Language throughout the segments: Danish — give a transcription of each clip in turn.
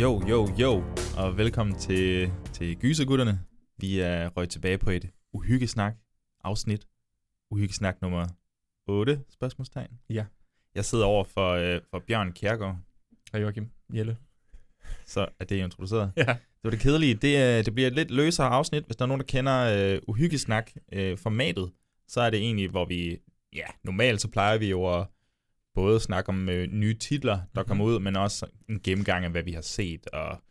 Jo, jo, jo, og velkommen til, til Gysergutterne. Vi er røget tilbage på et uhyggesnak afsnit. Uhyggesnak nummer 8, spørgsmålstegn. Ja. Jeg sidder over for, øh, for Bjørn Kjærgaard, Hej Joachim. Jelle. så er det introduceret. Ja. Det var det kedelige. Det, er, det bliver et lidt løsere afsnit. Hvis der er nogen, der kender øh, uhyggesnak øh, formatet, så er det egentlig, hvor vi, ja, normalt så plejer vi jo at både snakke om øh, nye titler, der kommer ud, men også en gennemgang af, hvad vi har set, og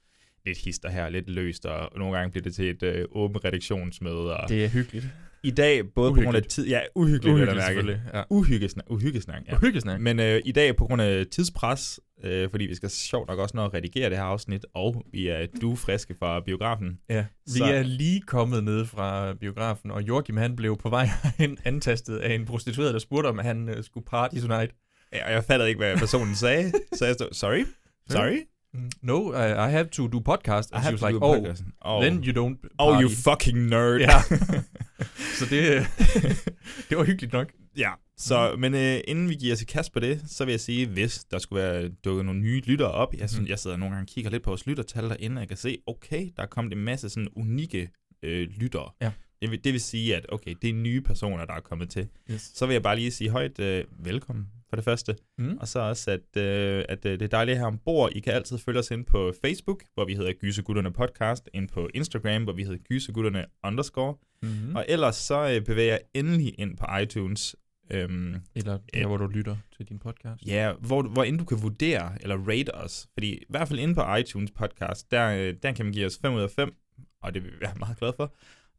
lidt hister her, lidt løst, og nogle gange bliver det til et øh, åbent redaktionsmøde. Og Det er hyggeligt. I dag, både på grund af Uhyggeligt. tid... Ja, uhyggeligt, mærke. selvfølgelig. Ja. Uhyggesnak, uhyggesnak, ja. Uhyggesnak. Men øh, i dag på grund af tidspres, øh, fordi vi skal sjovt nok også nå at redigere det her afsnit, og vi er du friske fra biografen. Ja, vi Så- er lige kommet ned fra biografen, og Joachim han blev på vej hen antastet af en prostitueret, der spurgte, om han uh, skulle party tonight. Ja, og jeg fattede ikke, hvad personen sagde, så jeg stod, sorry, sorry, Mm, No, I, I have to do podcast. I And have she to was like, oh, podcast. oh, then you don't party. oh, you fucking nerd. Ja. Så det, det var hyggeligt nok. ja. Så, men øh, inden vi giver os i kast på det, så vil jeg sige, hvis der skulle være dukket nogle nye lyttere op, jeg, synes, Mhm. jeg sidder nogle gange og kigger lidt på vores lyttertal derinde, og jeg kan se, okay, der er kommet en masse sådan unikke øh, lyttere. Ja. Det vil, det vil sige, at okay, det er nye personer, der er kommet til. Yes. Så vil jeg bare lige sige højt øh, velkommen for det første. Mm. Og så også, at, øh, at øh, det er dejligt her ombord. I kan altid følge os ind på Facebook, hvor vi hedder Gysegutterne Podcast, ind på Instagram, hvor vi hedder Gysegutterne underscore. Mm-hmm. Og ellers så øh, bevæger jeg endelig ind på iTunes. Øhm, Eller der, hvor du lytter til din podcast. ja, hvor, hvor end du kan vurdere eller rate os. Fordi i hvert fald inde på iTunes podcast, der, øh, der kan man give os 5 ud af 5, og det vil vi være meget glad for.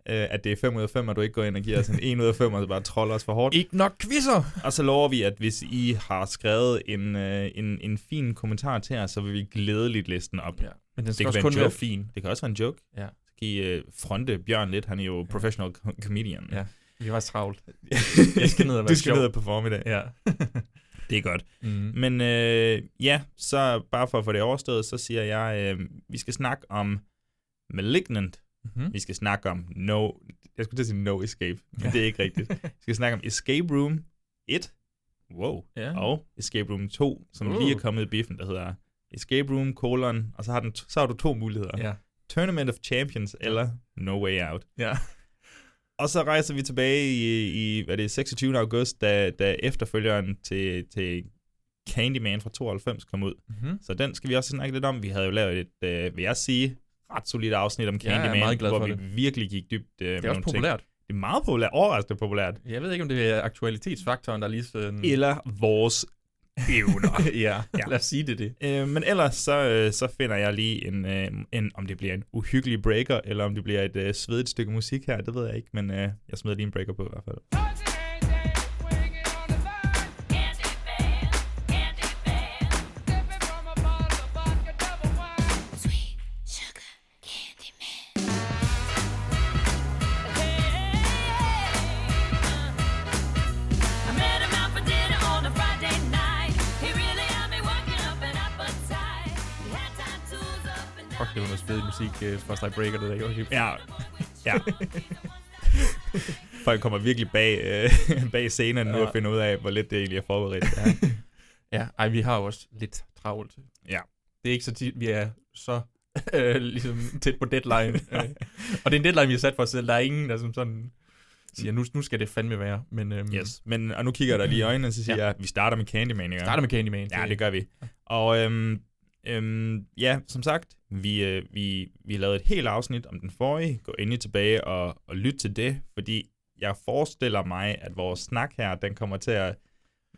Øh, at det er 5 ud af 5, og du ikke går ind og giver os en 1 ud af 5, og så bare troller os for hårdt. Ikke nok quizzer! Og så lover vi, at hvis I har skrevet en, øh, en, en fin kommentar til os, så vil vi glædeligt læse den op. Ja, men den skal kan også være kun være joke. fin. Det kan også være en joke. Ja. Så kan I øh, fronte Bjørn lidt. Han er jo professional co- comedian. Ja. Vi var travlt. Jeg skal ned og være du skal sjov. ned og performe i dag. Ja. Det er godt. mm. Men øh, ja, så bare for at få det overstået, så siger jeg, øh, vi skal snakke om Malignant. Mm-hmm. Vi skal snakke om No... Jeg skulle til at sige No Escape, men Ja. det er ikke rigtigt. Vi skal snakke om Escape Room 1. Wow. Ja. Og Escape Room 2, som Uh. lige er kommet i biffen, der hedder Escape Room, colon, og så har, den, så har du to muligheder. Ja. Tournament of Champions eller No Way Out. Ja. Og så rejser vi tilbage i, i hvad er det, 26. august, da, da efterfølgeren til, til Candyman fra 92 kom ud. Mm-hmm. Så den skal vi også snakke lidt om. Vi havde jo lavet et, øh, vil jeg sige, ret solidt afsnit om Ja, jeg Candyman, meget glad hvor vi det. virkelig gik dybt øh, Det er også populært. Det er meget populært, overraskende populært. Jeg ved ikke, om det er aktualitetsfaktoren, der lige sådan... Eller vores evner. ja, Ja. ja, lad os sige det det. Øh, men ellers så, øh, så finder jeg lige en, øh, en, om det bliver en uhyggelig breaker, eller om det bliver et øh, svedigt stykke musik her, det ved jeg ikke, men øh, jeg smider lige en breaker på i hvert fald. Musik, dig breaker det der, Joachim. Ja, ja. Folk kommer virkelig bag, øh, bag scenen nu Ja. og finder ud af, hvor lidt det egentlig er forberedt. Ja. Ja, ej, vi har jo også lidt travlt. Ja. Det er ikke så tit, vi er så øh, ligesom tæt på deadline. Øh, og det er en deadline, vi har sat for os selv. Der er ingen, der som sådan siger, nu, nu skal det fandme være. Men øhm, Yes. Men, og nu kigger jeg dig lige i øjnene, og så siger Ja. jeg, vi starter med Candyman, ikke? starter med Candyman. Ja, det gør vi. Og øhm, øhm, ja, som sagt, vi, øh, vi, vi lavede et helt afsnit om den forrige. Gå endelig tilbage og, og lyt til det, fordi jeg forestiller mig, at vores snak her, den kommer til at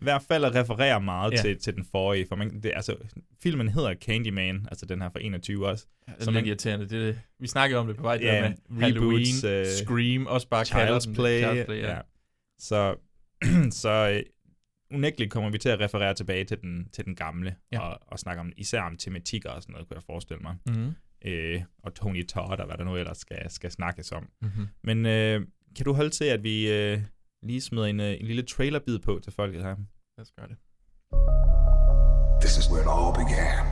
i hvert fald at referere meget Ja. til, til den forrige. For man, det, altså, filmen hedder Candyman, altså den her fra 21 også. Ja, det er lidt irriterende. Det, det, vi snakkede om det på vej Ja, der med reboots, Halloween, øh, Scream, også bare Child's Play. Child's Play ja. ja. Så, så øh, unægteligt kommer vi til at referere tilbage til den, til den gamle, Ja. og, og snakke om, især om tematikker og sådan noget, kunne jeg forestille mig. Mm-hmm. Øh, og Tony Todd og hvad der nu ellers skal, skal snakkes om. Mm-hmm. Men øh, kan du holde til, at vi øh, lige smider en, øh, en lille trailerbid på til folket her? Lad os gøre det. This is where it all began.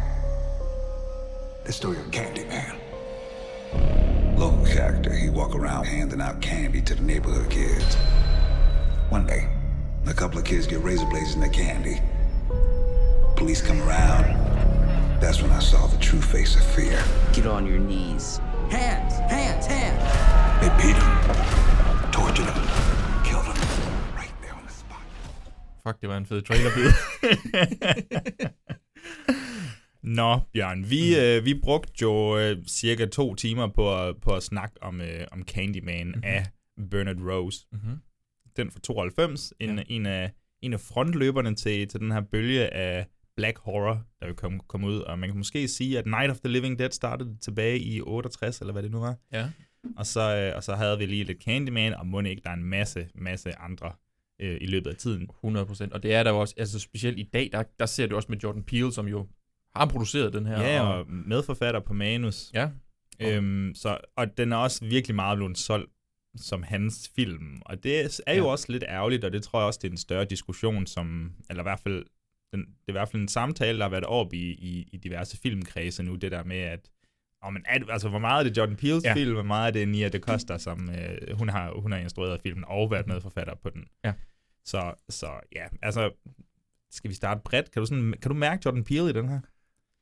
The story of Candyman. Local character, he walk around handing out candy to the neighborhood kids. One day, a couple of kids get razor blades in their candy. Police come around. That's when I saw the true face of fear. Get on your knees. Hands, hands, hands. They beat him, tortured him, killed him right there on the spot. Fuck, det var en fed trailerbid. Nå, Bjørn, vi, mm. øh, vi brugte jo øh, cirka to timer på på at snakke om, øh, om Candyman mm-hmm. af Bernard Rose. mm-hmm. Den fra 92, en, Ja. en, af, en af frontløberne til, til den her bølge af black horror, der vil komme kom ud. Og man kan måske sige, at Night of the Living Dead startede tilbage i 68, eller hvad det nu var. Ja. Og så, øh, og så havde vi lige lidt Candyman, og må ikke, der er en masse, masse andre øh, i løbet af tiden. 100%. Og det er der jo også, altså specielt i dag, der, der ser du også med Jordan Peele, som jo har produceret den her. Ja, og medforfatter på manus. ja. Øhm, så, og den er også virkelig meget blevet solgt som hans film. Og det er jo Ja. også lidt ærgerligt, og det tror jeg også, det er en større diskussion, som, eller i hvert fald, den, det er i hvert fald en samtale, der har været op i, i, i diverse filmkredse nu, det der med, at oh, men er det, altså, hvor meget er det Jordan Peele's Ja. film, hvor meget er det Nia DaCosta, som øh, hun, har, hun har instrueret filmen og været medforfatter på den. Ja. Så, så ja, altså, skal vi starte bredt? Kan du, sådan, kan du mærke Jordan Peele i den her?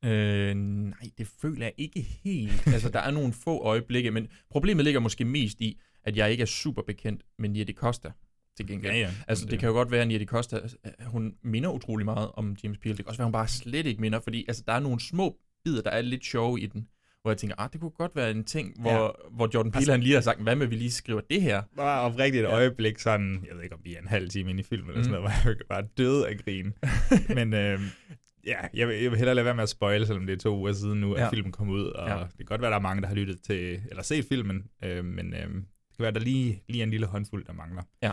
Øh, nej, det føler jeg ikke helt. altså, der er nogle få øjeblikke, men problemet ligger måske mest i, at jeg ikke er super bekendt med Nia DaCosta til gengæld. ja. Altså, det kan jo godt være, at Nia DaCosta, øh, hun minder utrolig meget om James Peele. Det kan også være, at hun bare slet ikke minder, fordi altså, der er nogle små bidder, der er lidt sjove i den, hvor jeg tænker, ah, det kunne godt være en ting, hvor, ja. hvor Jordan Peele Altså- han lige har sagt, hvad med, vi lige skriver det her? bare oprigtigt et Ja. øjeblik sådan, jeg ved ikke om vi er en halv time inde i filmen eller Mm. sådan noget, hvor jeg bare død af grin. Men øh, ja, jeg vil, jeg vil hellere lade være med at spoile, selvom det er to uger siden nu, at Ja. filmen kom ud, og Ja. det kan godt være, der er mange, der har lyttet til, eller set filmen, øh, men øh, det kan være, der lige, lige en lille håndfuld, der mangler. Ja.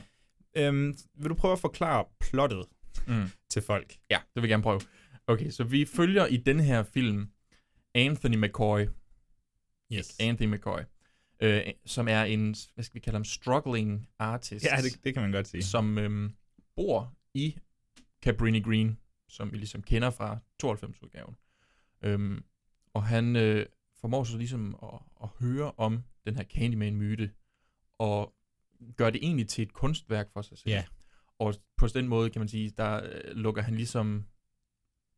Øhm, vil du prøve at forklare plottet Mm. til folk? Ja, det vil jeg gerne prøve. Okay, så vi følger i den her film Anthony McCoy. Yes. Anthony McCoy. Øh, som er en, hvad skal vi kalde ham, struggling artist. Ja, det, det kan man godt sige. Som øhm, bor i Cabrini Green, som vi ligesom kender fra 92-udgaven. Øhm, og han øh, formår så ligesom at, at høre om den her Candyman-myte, og gør det egentlig til et kunstværk for sig selv. Ja. Og på den måde, kan man sige, der øh, lukker han ligesom...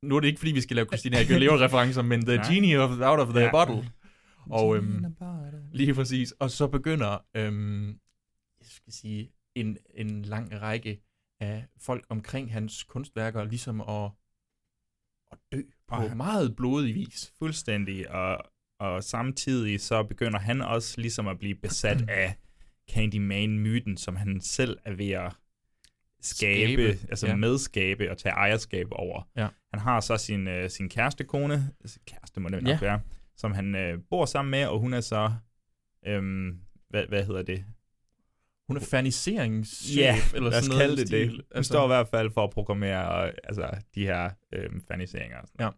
Nu er det ikke, fordi vi skal lave Christina Aguilera-referencer, men The Nej. Genie of, Out of the Ja. Bottle. Og øhm, lige præcis. Og så begynder, øhm, jeg skal sige, en, en lang række af folk omkring hans kunstværker ligesom at, at dø på Og- meget blodig vis. Fuldstændig, og, og samtidig så begynder han også ligesom at blive besat af Candyman-myten, som han selv er ved at skabe, Skabe, altså ja. ja. medskabe og tage ejerskab over. Ja. Han har så sin, øh, sin kærestekone, kæreste må det nok Ja. være, som han øh, bor sammen med, og hun er så, øhm, hvad, hvad hedder det? Hun er ferniseringschef, Ja, eller lad os sådan noget. kalde det. Hun altså, står i hvert fald for at programmere øh, altså, de her øh, ferniseringer. Og, sådan noget.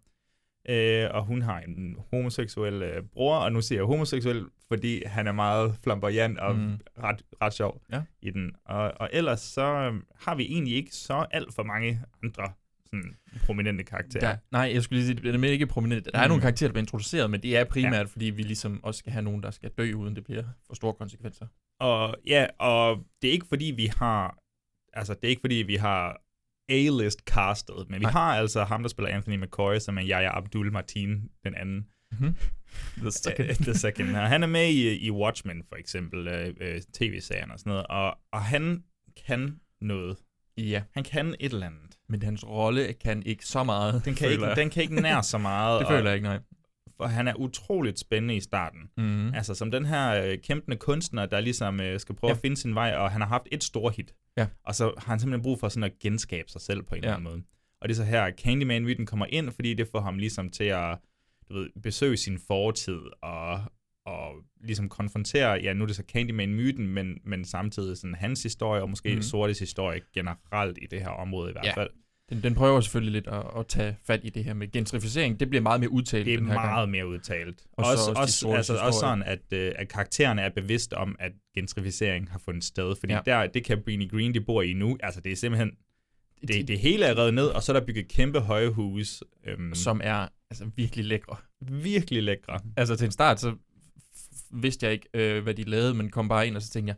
Øh, og hun har en homoseksuel øh, bror, og nu siger jeg homoseksuel, fordi han er meget flamboyant og Mm. ret, ret sjov Ja. i den. Og, og ellers så øh, har vi egentlig ikke så alt for mange andre sådan, prominente karakterer. Der, nej, jeg skulle lige sige, det er ikke prominent. Der er Mm. nogle karakterer, der bliver introduceret, men det er primært, ja. fordi vi ligesom også skal have nogen, der skal dø, uden det bliver for store konsekvenser. Og ja, og det er ikke fordi vi har altså det er ikke fordi vi har A-list castet, men vi Nej. har altså ham der spiller Anthony McCoy, som er Yahya Abdul Martin den anden. Mhm. The second. The second. Han er med i, i Watchmen for eksempel, øh, øh, tv-serien og sådan noget, og, og han kan noget. Ja, Han kan et eller andet. men hans rolle kan ikke så meget, Den kan, ikke, den kan ikke nær så meget. Det føler jeg ikke, nej. For han er utroligt spændende i starten. Mm. Altså som den her øh, kæmpende kunstner, der ligesom øh, skal prøve Ja. at finde sin vej, og han har haft et stort hit. Ja. Og så har han simpelthen brug for sådan at genskabe sig selv på en Ja. eller anden måde. Og det er så her, Candyman-myten kommer ind, fordi det får ham ligesom til at du ved, besøge sin fortid, og, og ligesom konfrontere, ja, nu er det så Candyman-myten, men, men samtidig sådan hans historie, og måske mm. sortes historie generelt i det her område i hvert Ja. fald. Den, den prøver selvfølgelig lidt at, at tage fat i det her med gentrificering. Det bliver meget mere udtalt Det er den her meget gang. mere udtalt. Og Og så også, også også, altså, også sådan, at, øh, at karaktererne er bevidste om, at gentrificering har fundet sted. Fordi Ja. der, det Cabrini Green, de bor i nu, altså det er simpelthen, det, det hele er revet ned, og så er der bygget kæmpe høje huse. Øhm, Som er altså, virkelig lækre. virkelig lækre. Altså til en start, så vidste jeg ikke, øh, hvad de lavede, men kom bare ind, og så tænkte jeg,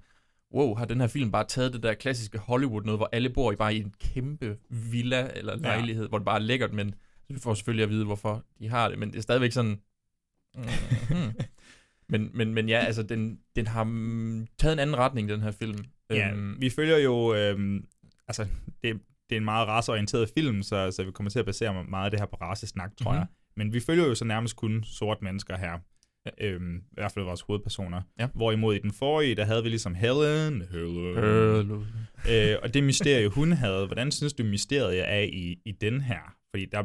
wow, har den her film bare taget det der klassiske Hollywood noget, hvor alle bor i bare i en kæmpe villa eller lejlighed, hvor det bare er lækkert, men vi får selvfølgelig at vide, hvorfor de har det, men det er stadigvæk sådan... Mm-hmm. men, men, men ja, altså, den, den har mm, taget en anden retning, den her film. Ja, Øhm, vi følger jo, øhm, altså det, det er en meget raceorienteret film, så, så vi kommer til at basere meget af det her på racesnak, tror Mhm. mm-hmm. jeg. Men vi følger jo så nærmest kun sorte mennesker her. Ja. Øhm, I hvert fald vores hovedpersoner. Ja. Hvorimod i den forrige, der havde vi ligesom Helen. Helen. Helen. øh, og det mysterie, hun havde, hvordan synes du, mysteriet er i, i den her? Fordi der,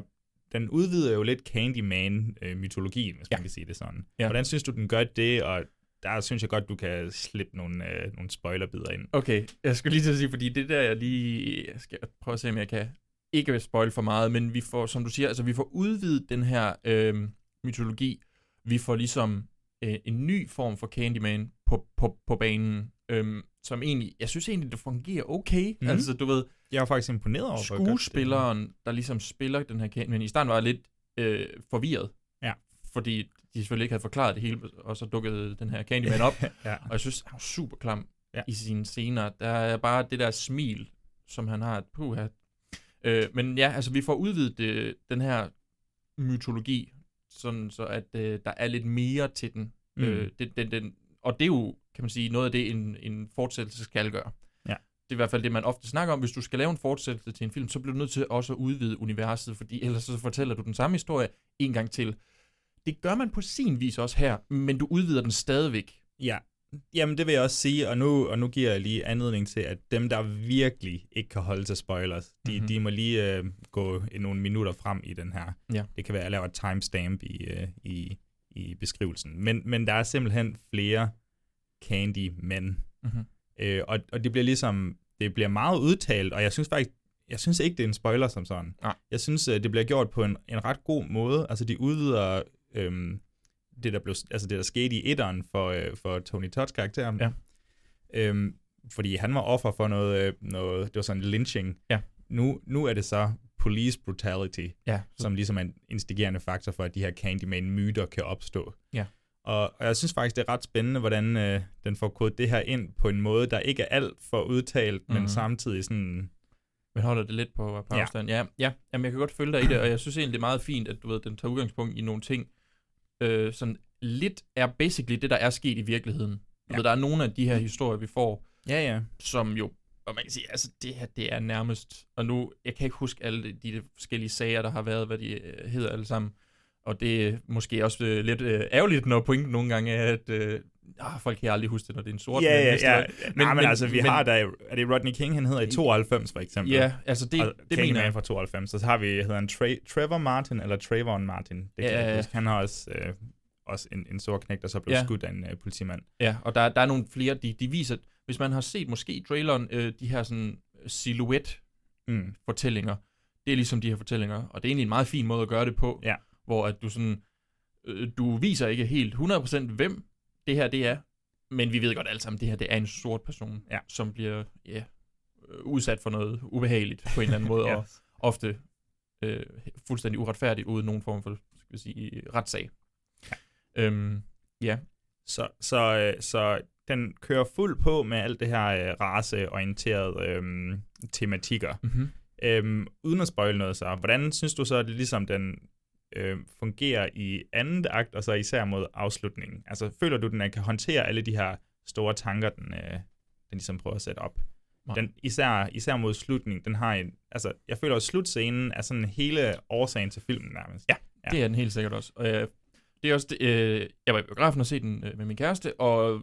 den udvider jo lidt Candyman-mytologien, hvis Ja. man kan sige det sådan. Ja. Hvordan synes du, den gør det? Og der synes jeg godt, du kan slippe nogle, øh, nogle spoilerbider ind. Okay, jeg skulle lige til at sige, fordi det der, jeg lige jeg skal prøve at se, om jeg kan ikke spoil for meget, men vi får, som du siger, altså vi får udvidet den her øh, mytologi. Vi får ligesom øh, en ny form for Candyman på, på, på banen, øh, som egentlig, jeg synes egentlig, det fungerer okay. Mm. Altså, du ved, Jeg er faktisk imponeret over, skuespilleren, der ligesom spiller den her Candyman, i starten var jeg lidt øh, forvirret. Ja. Fordi de selvfølgelig ikke havde forklaret det hele, og så dukkede den her Candyman op. ja. Og jeg synes, han var super klam Ja. i sine scener. Der er bare det der smil, som han har. Puha. Øh, men ja, altså vi får udvidet det, den her mytologi, sådan så at øh, der er lidt mere til den. Mm. Mm. Øh, det, den, den. Og det er jo, kan man sige, noget af det, en, en fortsættelse skal gøre. Ja. Det er i hvert fald det, man ofte snakker om. Hvis du skal lave en fortsættelse til en film, så bliver du nødt til også at udvide universet, fordi ellers så fortæller du den samme historie en gang til. Det gør man på sin vis også her, men du udvider den stadigvæk. Ja, jamen det vil jeg også sige, og nu, og nu giver jeg lige anledning til, at dem, der virkelig ikke kan holde til spoilers, de, Mhm. mm-hmm. de må lige øh, gå nogle minutter frem i den her. Ja. Det kan være, at jeg laver et timestamp i, øh, i, i beskrivelsen. Men, men der er simpelthen flere Candymen. Mhm. Øh, og, og det bliver ligesom, det bliver meget udtalt, og jeg synes faktisk, jeg synes ikke, det er en spoiler som sådan. Nej. Jeg synes, øh, det bliver gjort på en, en ret god måde. Altså, de udvider øhm, det, der blev, altså det, der skete i etteren for, øh, for Tony Todds karakter. Ja. Øhm, fordi han var offer for noget, øh, noget det var sådan en lynching. Ja. Nu, nu er det så police brutality, Ja. som ligesom er en instigerende faktor for, at de her Candyman-myter kan opstå. Ja. Og, og jeg synes faktisk, det er ret spændende, hvordan øh, den får kodet det her ind på en måde, der ikke er alt for udtalt, mm-hmm. men Mhm. samtidig sådan... Men holder det lidt på, på Ja. afstand. Ja, ja. Jamen, jeg kan godt følge dig i det, og jeg synes egentlig, det er meget fint, at du ved, den tager udgangspunkt i nogle ting, øh, sådan lidt er basically det, der er sket i virkeligheden. Ja. ved, der er nogle af de her historier, vi får, Ja, ja. som jo, og man kan sige, altså det her, det er nærmest, og nu, jeg kan ikke huske alle de, de forskellige sager, der har været, hvad de øh, hedder alle sammen, og det er måske også øh, lidt øh, ærgerligt, når pointen nogle gange er, at øh, ah, folk kan aldrig huske det, når det er en sort. Ja, ja, ja. Men, Nej, men, men altså, vi men- har der, er det Rodney King, han hedder i 92 for eksempel? Ja, altså det, og det mener jeg. fra 92. Og så har vi, hedder han Tra- Trevor Martin, eller Trayvon Martin. Det kan Ja, jeg ja, huske. Han har også, øh, også en, en stor knæk, der så blev Ja. skudt af en øh, politimand. Ja, og der, der er nogle flere, de, de viser, hvis man har set måske i traileren, øh, de her sådan silhouette Mm. fortællinger, det er ligesom de her fortællinger, og det er egentlig en meget fin måde at gøre det på, Ja. hvor at du sådan, øh, du viser ikke helt 100% hvem det her det er, men vi ved godt alle sammen, det her det er en sort person, Ja. som bliver ja, øh, udsat for noget ubehageligt på en eller anden måde, Ja. og ofte øh, fuldstændig uretfærdigt uden nogen form for skal vi sige, retssag. Ja. Øhm, ja. Så, så, øh, så den kører fuld på med alt det her øh, raceorienterede øh, tematikker. Mm-hmm. Øhm, uden at spoil noget så, hvordan synes du så, at det ligesom den øh, fungerer i anden akt, og så især mod afslutningen? Altså, føler du, den at kan håndtere alle de her store tanker, den, øh, den ligesom prøver at sætte op? Nej. Den, især, især mod slutningen, den har en, altså, jeg føler, at slutscenen er sådan hele årsagen til filmen nærmest. Ja, ja. det er den helt sikkert også. Og, øh, det er også det, øh, jeg var i biografen og se den øh, med min kæreste, og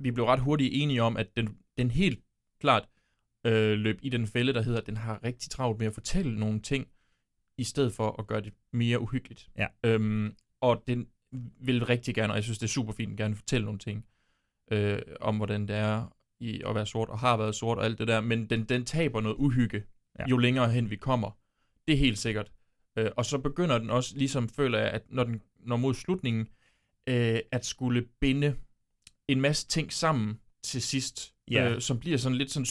vi blev ret hurtigt enige om, at den, den helt klart øh, løb i den fælde, der hedder, at den har rigtig travlt med at fortælle nogle ting, i stedet for at gøre det mere uhyggeligt. Ja. Øhm, og den, vil rigtig gerne, og jeg synes, det er super fint, gerne fortælle nogle ting øh, om, hvordan det er i at være sort, og har været sort og alt det der, men den, den taber noget uhygge, ja. jo længere hen vi kommer. Det er helt sikkert. Øh, og så begynder den også, ligesom føler jeg, at når den når mod slutningen, øh, at skulle binde en masse ting sammen til sidst, Ja. øh, som bliver sådan lidt sådan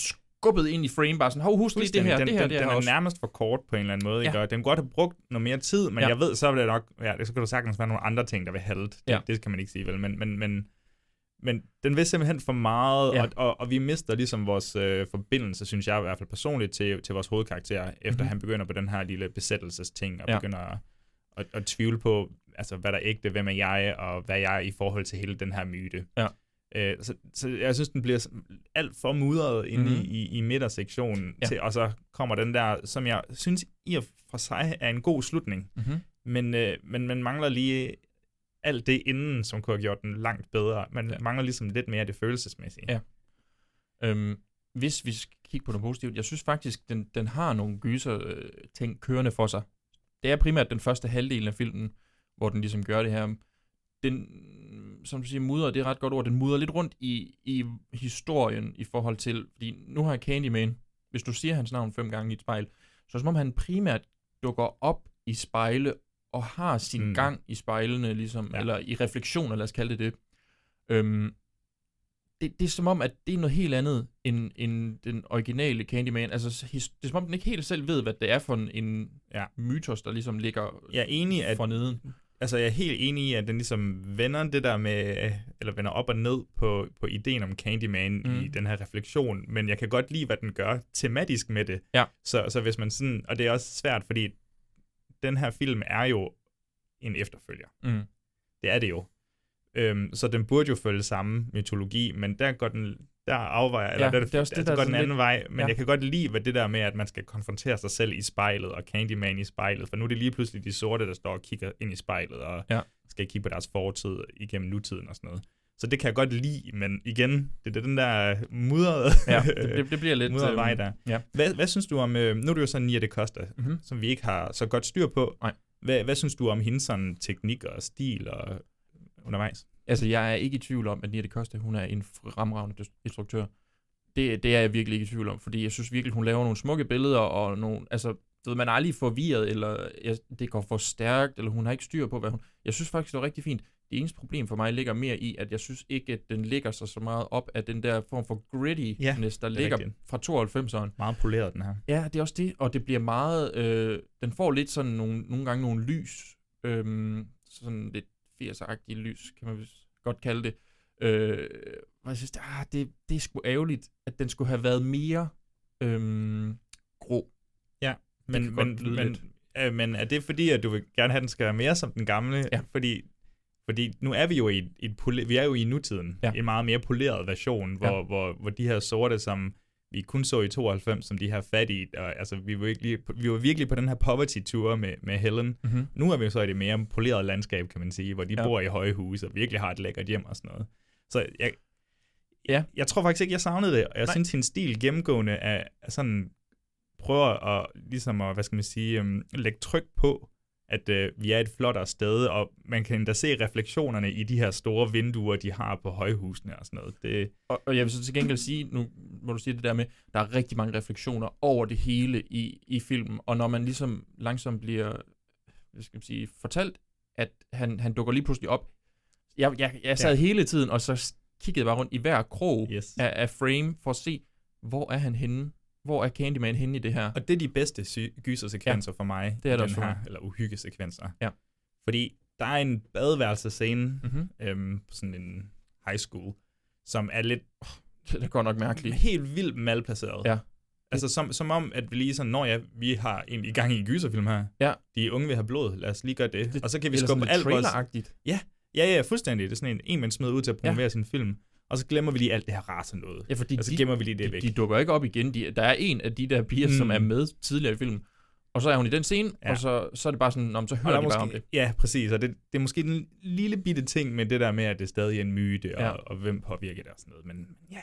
skubbet ind i frame, bare sådan, hov, husk lige det her, den, det her, den, det her den er også. nærmest for kort på en eller anden måde, Ja. ikke? Og den kunne godt have brugt noget mere tid, men Ja. jeg ved, så vil det nok, ja, det så kan der sagtens være nogle andre ting, der vil halte. Det, Ja. det kan man ikke sige, vel? Men, men, men, men den vil simpelthen for meget, Ja. og, og, og vi mister ligesom vores øh, forbindelse, synes jeg i hvert fald personligt, til, til vores hovedkarakter, efter Mhm. han begynder på den her lille besættelsesting, og Ja. begynder at, at, at tvivle på, altså, hvad der er ægte, hvem er jeg, og hvad jeg er i forhold til hele den her myte. Ja. Øh, så, så jeg synes, den bliver alt for mudret inde Mhm. i, i, i midtersektionen, Ja. til, og så kommer den der, som jeg synes i og for sig er en god slutning, Mhm. men, øh, men man mangler lige alt det inden, som kunne have gjort den langt bedre. Man ja. mangler ligesom lidt mere det følelsesmæssige. Ja. Øhm, hvis vi skal kigge på noget positivt, jeg synes faktisk, den, den har nogle gyser øh, ting kørende for sig. Det er primært den første halvdel af filmen, hvor den ligesom gør det her. Den, som du siger, mudrer, det er et ret godt ord, den mudrer lidt rundt i, i historien i forhold til, fordi nu har Candyman, hvis du siger hans navn fem gange i et spejl, så er det som om han primært dukker op i spejle og har sin mm. Gang i spejlene, ligesom, ja. Eller i refleksioner, lad os kalde det det. Øhm, det, det er som om, at det er noget helt andet end, end den originale Candyman. Altså, his, det er som om, den ikke helt selv ved, hvad det er for en, en Ja. mytos, der ligesom ligger Jeg er enig, at. Altså, jeg er helt enig i, at den ligesom vender det der med, eller vender op og ned på, på ideen om Candyman Mm. mm. i den her refleksion, men jeg kan godt lide, hvad den gør tematisk med det. Ja. Så, så hvis man sådan, og det er også svært, fordi den her film er jo en efterfølger. Mm. Det er det jo. Øhm, så den burde jo følge samme mytologi, men der går den, der afvejer, eller Ja, der, det er også det, altså der går den anden lidt- vej, men ja. jeg kan godt lide hvad det der med, at man skal konfrontere sig selv i spejlet, og Candyman i spejlet, for nu er det lige pludselig de sorte, der står og kigger ind i spejlet, og Ja. skal kigge på deres fortid igennem nutiden og sådan noget. Så det kan jeg godt lide, men igen, det er den der mudrede, Ja, det, det bliver lidt... mudrede øhm, vej der. Ja. Hvad, hvad synes du om, øh, nu er det jo sådan Nia de Costa, Mhm. som vi ikke har så godt styr på. Nej. Hvad, hvad synes du om hendes sådan teknik og stil og undervejs? Altså, jeg er ikke i tvivl om, at Nia de Costa, hun er en fremragende instruktør. Det, det er jeg virkelig ikke i tvivl om, fordi jeg synes virkelig, hun laver nogle smukke billeder, og nogle, altså, du ved, man er aldrig forvirret, eller ja, det går for stærkt, eller hun har ikke styr på, hvad hun... Jeg synes faktisk, det var rigtig fint. Det eneste problem for mig ligger mere i, at jeg synes ikke, at den ligger sig så meget op af den der form for grittiness, der det er ligger rigtigt. fra 92'eren. Meget poleret, den her. Ja, det er også det, og det bliver meget, øh, den får lidt sådan nogle, nogle gange nogle lys, øhm, sådan lidt 80'er-agtige lys, kan man godt kalde det. Øh, og jeg synes, ah, det, det er sgu ærgerligt, at den skulle have været mere øhm, grå. Ja, men, men, men, lidt. øh, men er det fordi, at du vil gerne have, at den skal være mere som den gamle? Ja. Fordi, fordi nu er vi jo i, et- et vi er jo i nutiden, Ja. en meget mere poleret version, hvor, Ja. ja. hvor, hvor de her sorte, som vi kun så i 92, som de her fattige, og, altså vi var, virkelig, vi var virkelig på den her poverty-tour med, med Helen. Mm-hmm. Nu er vi jo så i det mere polerede landskab, kan man sige, hvor de Ja. bor i høje huse og virkelig har et lækkert hjem og sådan noget. Så jeg, Ja. jeg tror faktisk ikke, jeg savnede det, og jeg. Nej. synes, hendes stil gennemgående er, er sådan, prøver at, ligesom at, hvad skal man sige, um, lægge tryk på, at uh, vi er et flottere sted, og man kan endda se refleksionerne i de her store vinduer, de har på højhusene og sådan noget. Det, Og, og jeg vil så til gengæld sige, nu må du sige det der med, der er rigtig mange refleksioner over det hele i, i filmen, og når man ligesom langsomt bliver, hvad skal man sige, fortalt, at han, han dukker lige pludselig op. Jeg, jeg, jeg sad. Ja. hele tiden, og så kiggede bare rundt i hver krog Yes. af, af frame, for at se, hvor er han henne? Hvor er Candyman henne i det her? og det er de bedste sy- gysersekvenser ja, for mig. det er i det den her. Eller uhyggesekvenser. Ja. Fordi der er en badeværelsescene, Mm-hmm. øhm, på sådan en high school, som er lidt Det er godt nok mærkeligt. helt vildt malplaceret. Ja. Altså som, som om, at vi lige sådan, når ja, vi har egentlig i gang i en gyserfilm her. Ja. De unge vil have blod, lad os lige gøre det. Det- og så kan vi skubbe lidt alt vores... traileragtigt. Ja, ja, fuldstændig. Det er sådan en, en man smider ud til at promovere ja. sin film. Og så glemmer vi lige alt det her race noget. Ja, fordi og så de, gemmer vi lige det de, væk. de dukker ikke op igen. De, der er en af de der piger, mm. som Mm. er med tidligere i filmen, og så er hun i den scene, ja. Og så, så er det bare sådan, men så Og hører de er bare måske, om det. Ja, præcis. Og det, det er måske en lille bitte ting med det der med, at det stadig er en myte, og, Ja. ja. og hvem påvirker det og sådan noget. Men ja.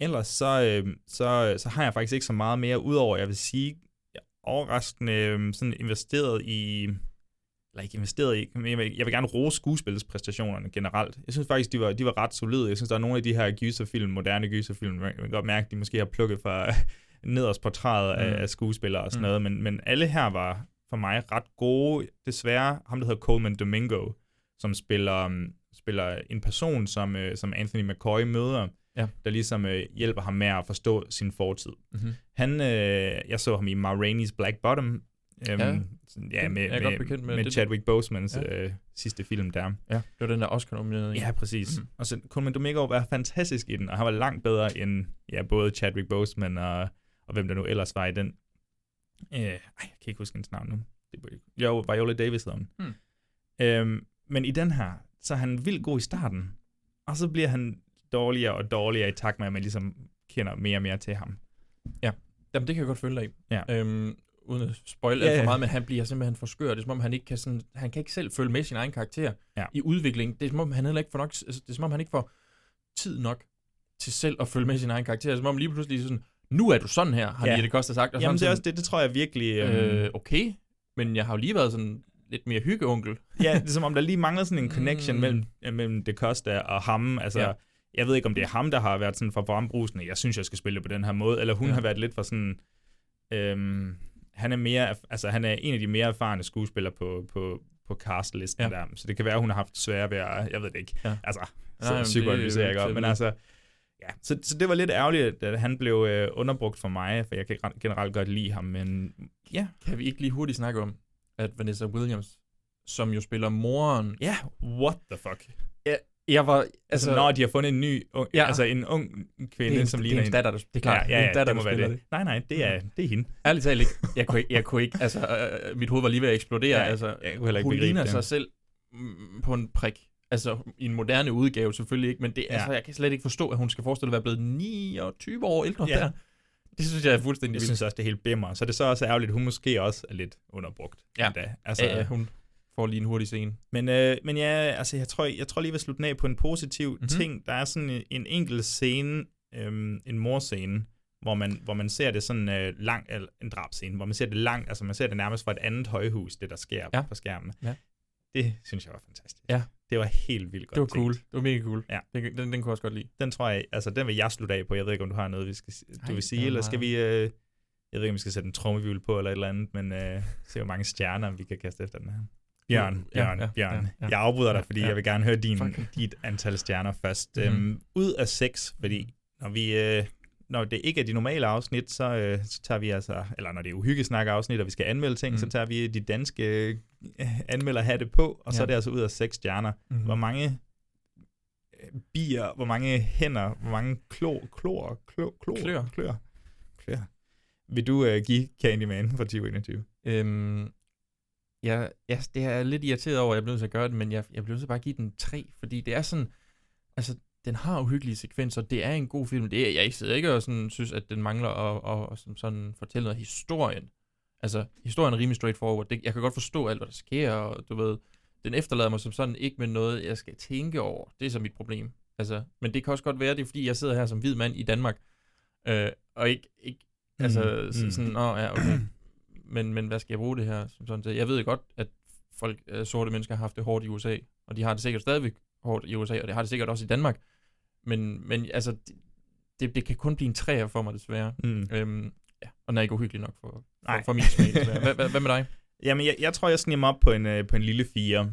Ellers så, øh, så, så har jeg faktisk ikke så meget mere, udover jeg vil sige, jeg er overraskende øh, sådan investeret i, eller ikke investeret i, men jeg vil, jeg vil gerne rose skuespilspræstationerne generelt. Jeg synes faktisk, de var, de var ret solide. Jeg synes, der er nogle af de her gyserfilm, moderne gyserfilm, man kan godt mærke, de måske har plukket fra nederst på træet af, Mm. af skuespillere og sådan Mm. noget, men, men alle her var for mig ret gode. Desværre, ham der hedder Coleman Domingo, som spiller, um, spiller en person, som, uh, som Anthony McCoy møder, Ja. der ligesom uh, hjælper ham med at forstå sin fortid. Mhm. Han, uh, jeg så ham i Ma Rainey's Black Bottom, um, Ja, sådan, ja med, er jeg godt med, bekendt med. med Det- Chadwick Bosemans Ja. ja. uh, sidste film der. Ja, det var den der Oscar-nominerede. en. Ja, præcis. Mm. Og så Coleman Domingo var fantastisk i den, og han var langt bedre end ja, både Chadwick Boseman og, og hvem der nu ellers var i den. Øh, ej, jeg kan ikke huske hendes navn nu. Det jeg- Jo, Viola Davis hedder hun. Hmm. Øhm, men i den her, så er han vildt god i starten, og så bliver han dårligere og dårligere i takt med, at man ligesom kender mere og mere til ham. Jamen, det kan jeg godt følge dig i. Ja. Øhm, uden at spoil Ja, alt for meget, men han bliver simpelthen for skør. Det er som om, han ikke kan, sådan, han kan ikke selv følge med sin egen karakter Ja. i udvikling. Det er som om, han heller ikke får nok, altså, det er som om, han ikke får tid nok til selv at følge med sin egen karakter. Det er som om lige pludselig sådan, nu er du sådan her, har Ja. Jette Koster sagt. Og Jamen, sådan, det er også det, det tror jeg virkelig... Øhm, Øh, okay, men jeg har jo lige været sådan lidt mere hyggeonkel. ja, det er som om, der lige mangler sådan en connection Mm. mellem, mellem Det Costa og ham. Altså, Ja. jeg ved ikke, om det er ham, der har været sådan for frembrusende, jeg synes, jeg skal spille det på den her måde, eller hun ja. har været lidt for sådan... Øhm, han er mere, altså han er en af de mere erfarne skuespillere på, på, på castlisten Ja. ja. der, så det kan være, hun har haft svært ved at, jeg ved det ikke, Ja. ja. altså, så det er psykoanalyserer jeg godt, men at altså, ja, så, så det var lidt ærgerligt, at han blev øh, underbrugt for mig, for jeg kan generelt godt lide ham, men ja, Kan vi ikke lige hurtigt snakke om, at Vanessa Williams, som jo spiller moren... ja, what the fuck. Jeg var... Altså, Altså, når de har fundet en ny, ung, Ja. altså en ung kvinde, det er, en- som det ligner er en datter, der, det er klart, ja, det ja, er ja, en datter, det må der være spiller det. Nej, nej, det er, det er hende. Ærligt talt ikke. Jeg kunne ikke, jeg kunne ikke altså, øh, mit hoved var lige ved at eksplodere. Ja, altså, jeg kunne heller ikke hun ligner det. sig selv mm, på en prik. Altså, i en moderne udgave selvfølgelig ikke, men det, ja. Altså, jeg kan slet ikke forstå, at hun skal forestille at være blevet 29 år ældre Ja. der. Det synes jeg er fuldstændig Jeg vildt. synes også, det er helt bimmer. Så er det så også ærgerligt, at hun måske også er lidt underbrugt. Ja. endda. Altså, Ja, ja, hun får lige en hurtig scene. Men, øh, men ja, altså, jeg tror, jeg tror lige, jeg vil slutte af på en positiv Mhm. mm-hmm. ting. Der er sådan en, en enkelt scene, øhm, en morscene, hvor man, hvor man ser det sådan øh, lang, eller en drabscene, hvor man ser det langt, altså man ser det nærmest fra et andet højhus, det der sker Ja. på skærmen. Ja. Det synes jeg var fantastisk. Ja. Det var helt vildt godt Det var tænkt. cool. Det var mega cool. Ja. Den, den, den kunne jeg også godt lide. Den tror jeg, altså den vil jeg slutte af på. Jeg ved ikke, om du har noget, vi skal, du Ej, vil sige, er eller skal vi... Øh, jeg ved ikke, om vi skal sætte en trommevivl på eller et eller andet, men øh, se, hvor mange stjerner vi kan kaste efter den her. Bjørn, Ja, Bjørn, ja, Bjørn. ja, ja. Jeg afbryder dig, Ja, fordi ja. jeg vil gerne høre din, Fuck. dit antal stjerner først. Mhm. Øhm, ud af seks, fordi når vi... Øh, når det ikke er de normale afsnit, så, øh, så tager vi altså, eller når det er uhyggesnak afsnit, og vi skal anmelde ting, Mm. mm. så tager vi de danske øh, anmelder hatte på, og så Ja. er det altså ud af seks stjerner. Mhm. Hvor mange øh, bier, hvor mange hænder, hvor mange klo, klor, klo, klor, Klør. klør, klør. Vil du uh, give Candyman for 2021? Øhm, ja, ja, det er jeg lidt irriteret over, at jeg blev nødt til at gøre det, men jeg, jeg blev nødt til bare at give den 3, fordi det er sådan, altså, den har uhyggelige sekvenser, det er en god film, det er, jeg sidder ikke og sådan, synes, at den mangler at, at, at sådan, sådan fortælle noget historien. Altså, historien er rimelig straightforward, det, jeg kan godt forstå alt, hvad der sker, og du ved, den efterlader mig som sådan ikke med noget, jeg skal tænke over, det er så mit problem. Altså, men det kan også godt være, det er fordi, jeg sidder her som hvid mand i Danmark, øh, og ikke, ikke altså, Mm, mm, mm. sådan, åh, ja, okay, men, men hvad skal jeg bruge det her som sådan til? Jeg ved godt, at folk, øh, sorte mennesker har haft det hårdt i USA, og de har det sikkert stadigvæk hårdt i USA, og det har det sikkert også i Danmark. Men, men altså, det, det, kan kun blive en træer for mig, desværre. Mm. Øhm, ja, og den er ikke uhyggelig nok for, for, for min smag, desværre. Hvad, hvad, hvad med dig? Jamen, jeg, jeg tror, jeg sniger mig op på en, øh, på en lille fire.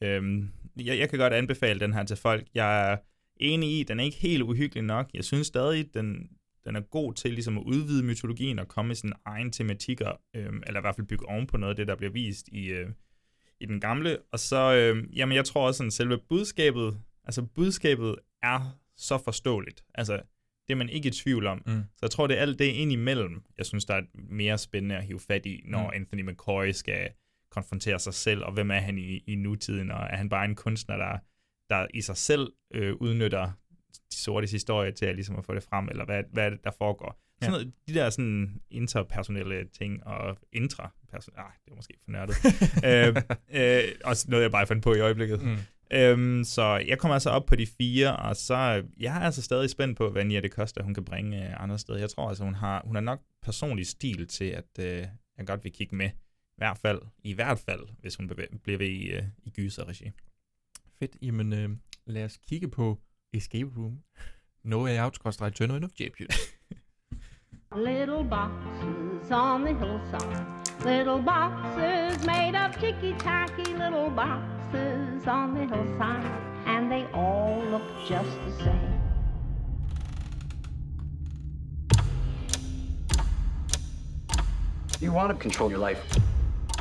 Øhm, jeg, jeg kan godt anbefale den her til folk. Jeg er enig i, den er ikke helt uhyggelig nok. Jeg synes stadig, den, den er god til ligesom at udvide mytologien og komme med sin egen tematikker, øhm, eller i hvert fald bygge oven på noget af det, der bliver vist i, øh, i den gamle. Og så, øh, jamen jeg tror også, at selve budskabet, altså budskabet er så forståeligt. Altså, det er man ikke i tvivl om. Mm. Så jeg tror, det er alt det ind imellem, jeg synes, der er mere spændende at hive fat i, når mm. Anthony McCoy skal konfrontere sig selv, og hvem er han i, i nutiden, og er han bare en kunstner, der, der i sig selv øh, udnytter de sortes historie til at, ligesom at få det frem, eller hvad, hvad er det, der foregår. Sådan noget, de der sådan interpersonelle ting, og intra ah, det er måske for nørdet. øh, øh, også noget, jeg bare fandt på i øjeblikket. Mm. Øhm, så jeg kommer altså op på de fire, og så jeg er altså stadig spændt på, hvad Nia det koster, hun kan bringe øh, andre steder. Jeg tror altså, hun har, hun har nok personlig stil til, at øh, jeg godt vil kigge med I hvert fald, i hvert fald, hvis hun bevæ- bliver ved i, uh, i gyser-regi. Fedt. Jamen, øh, lad os kigge på Escape Room. No Way Out, skråstrej Tournament of Champions. Little boxes on the hillside. Little boxes made of ticky tacky little boxes on the hillside. And they all look just the same. You want to control your life,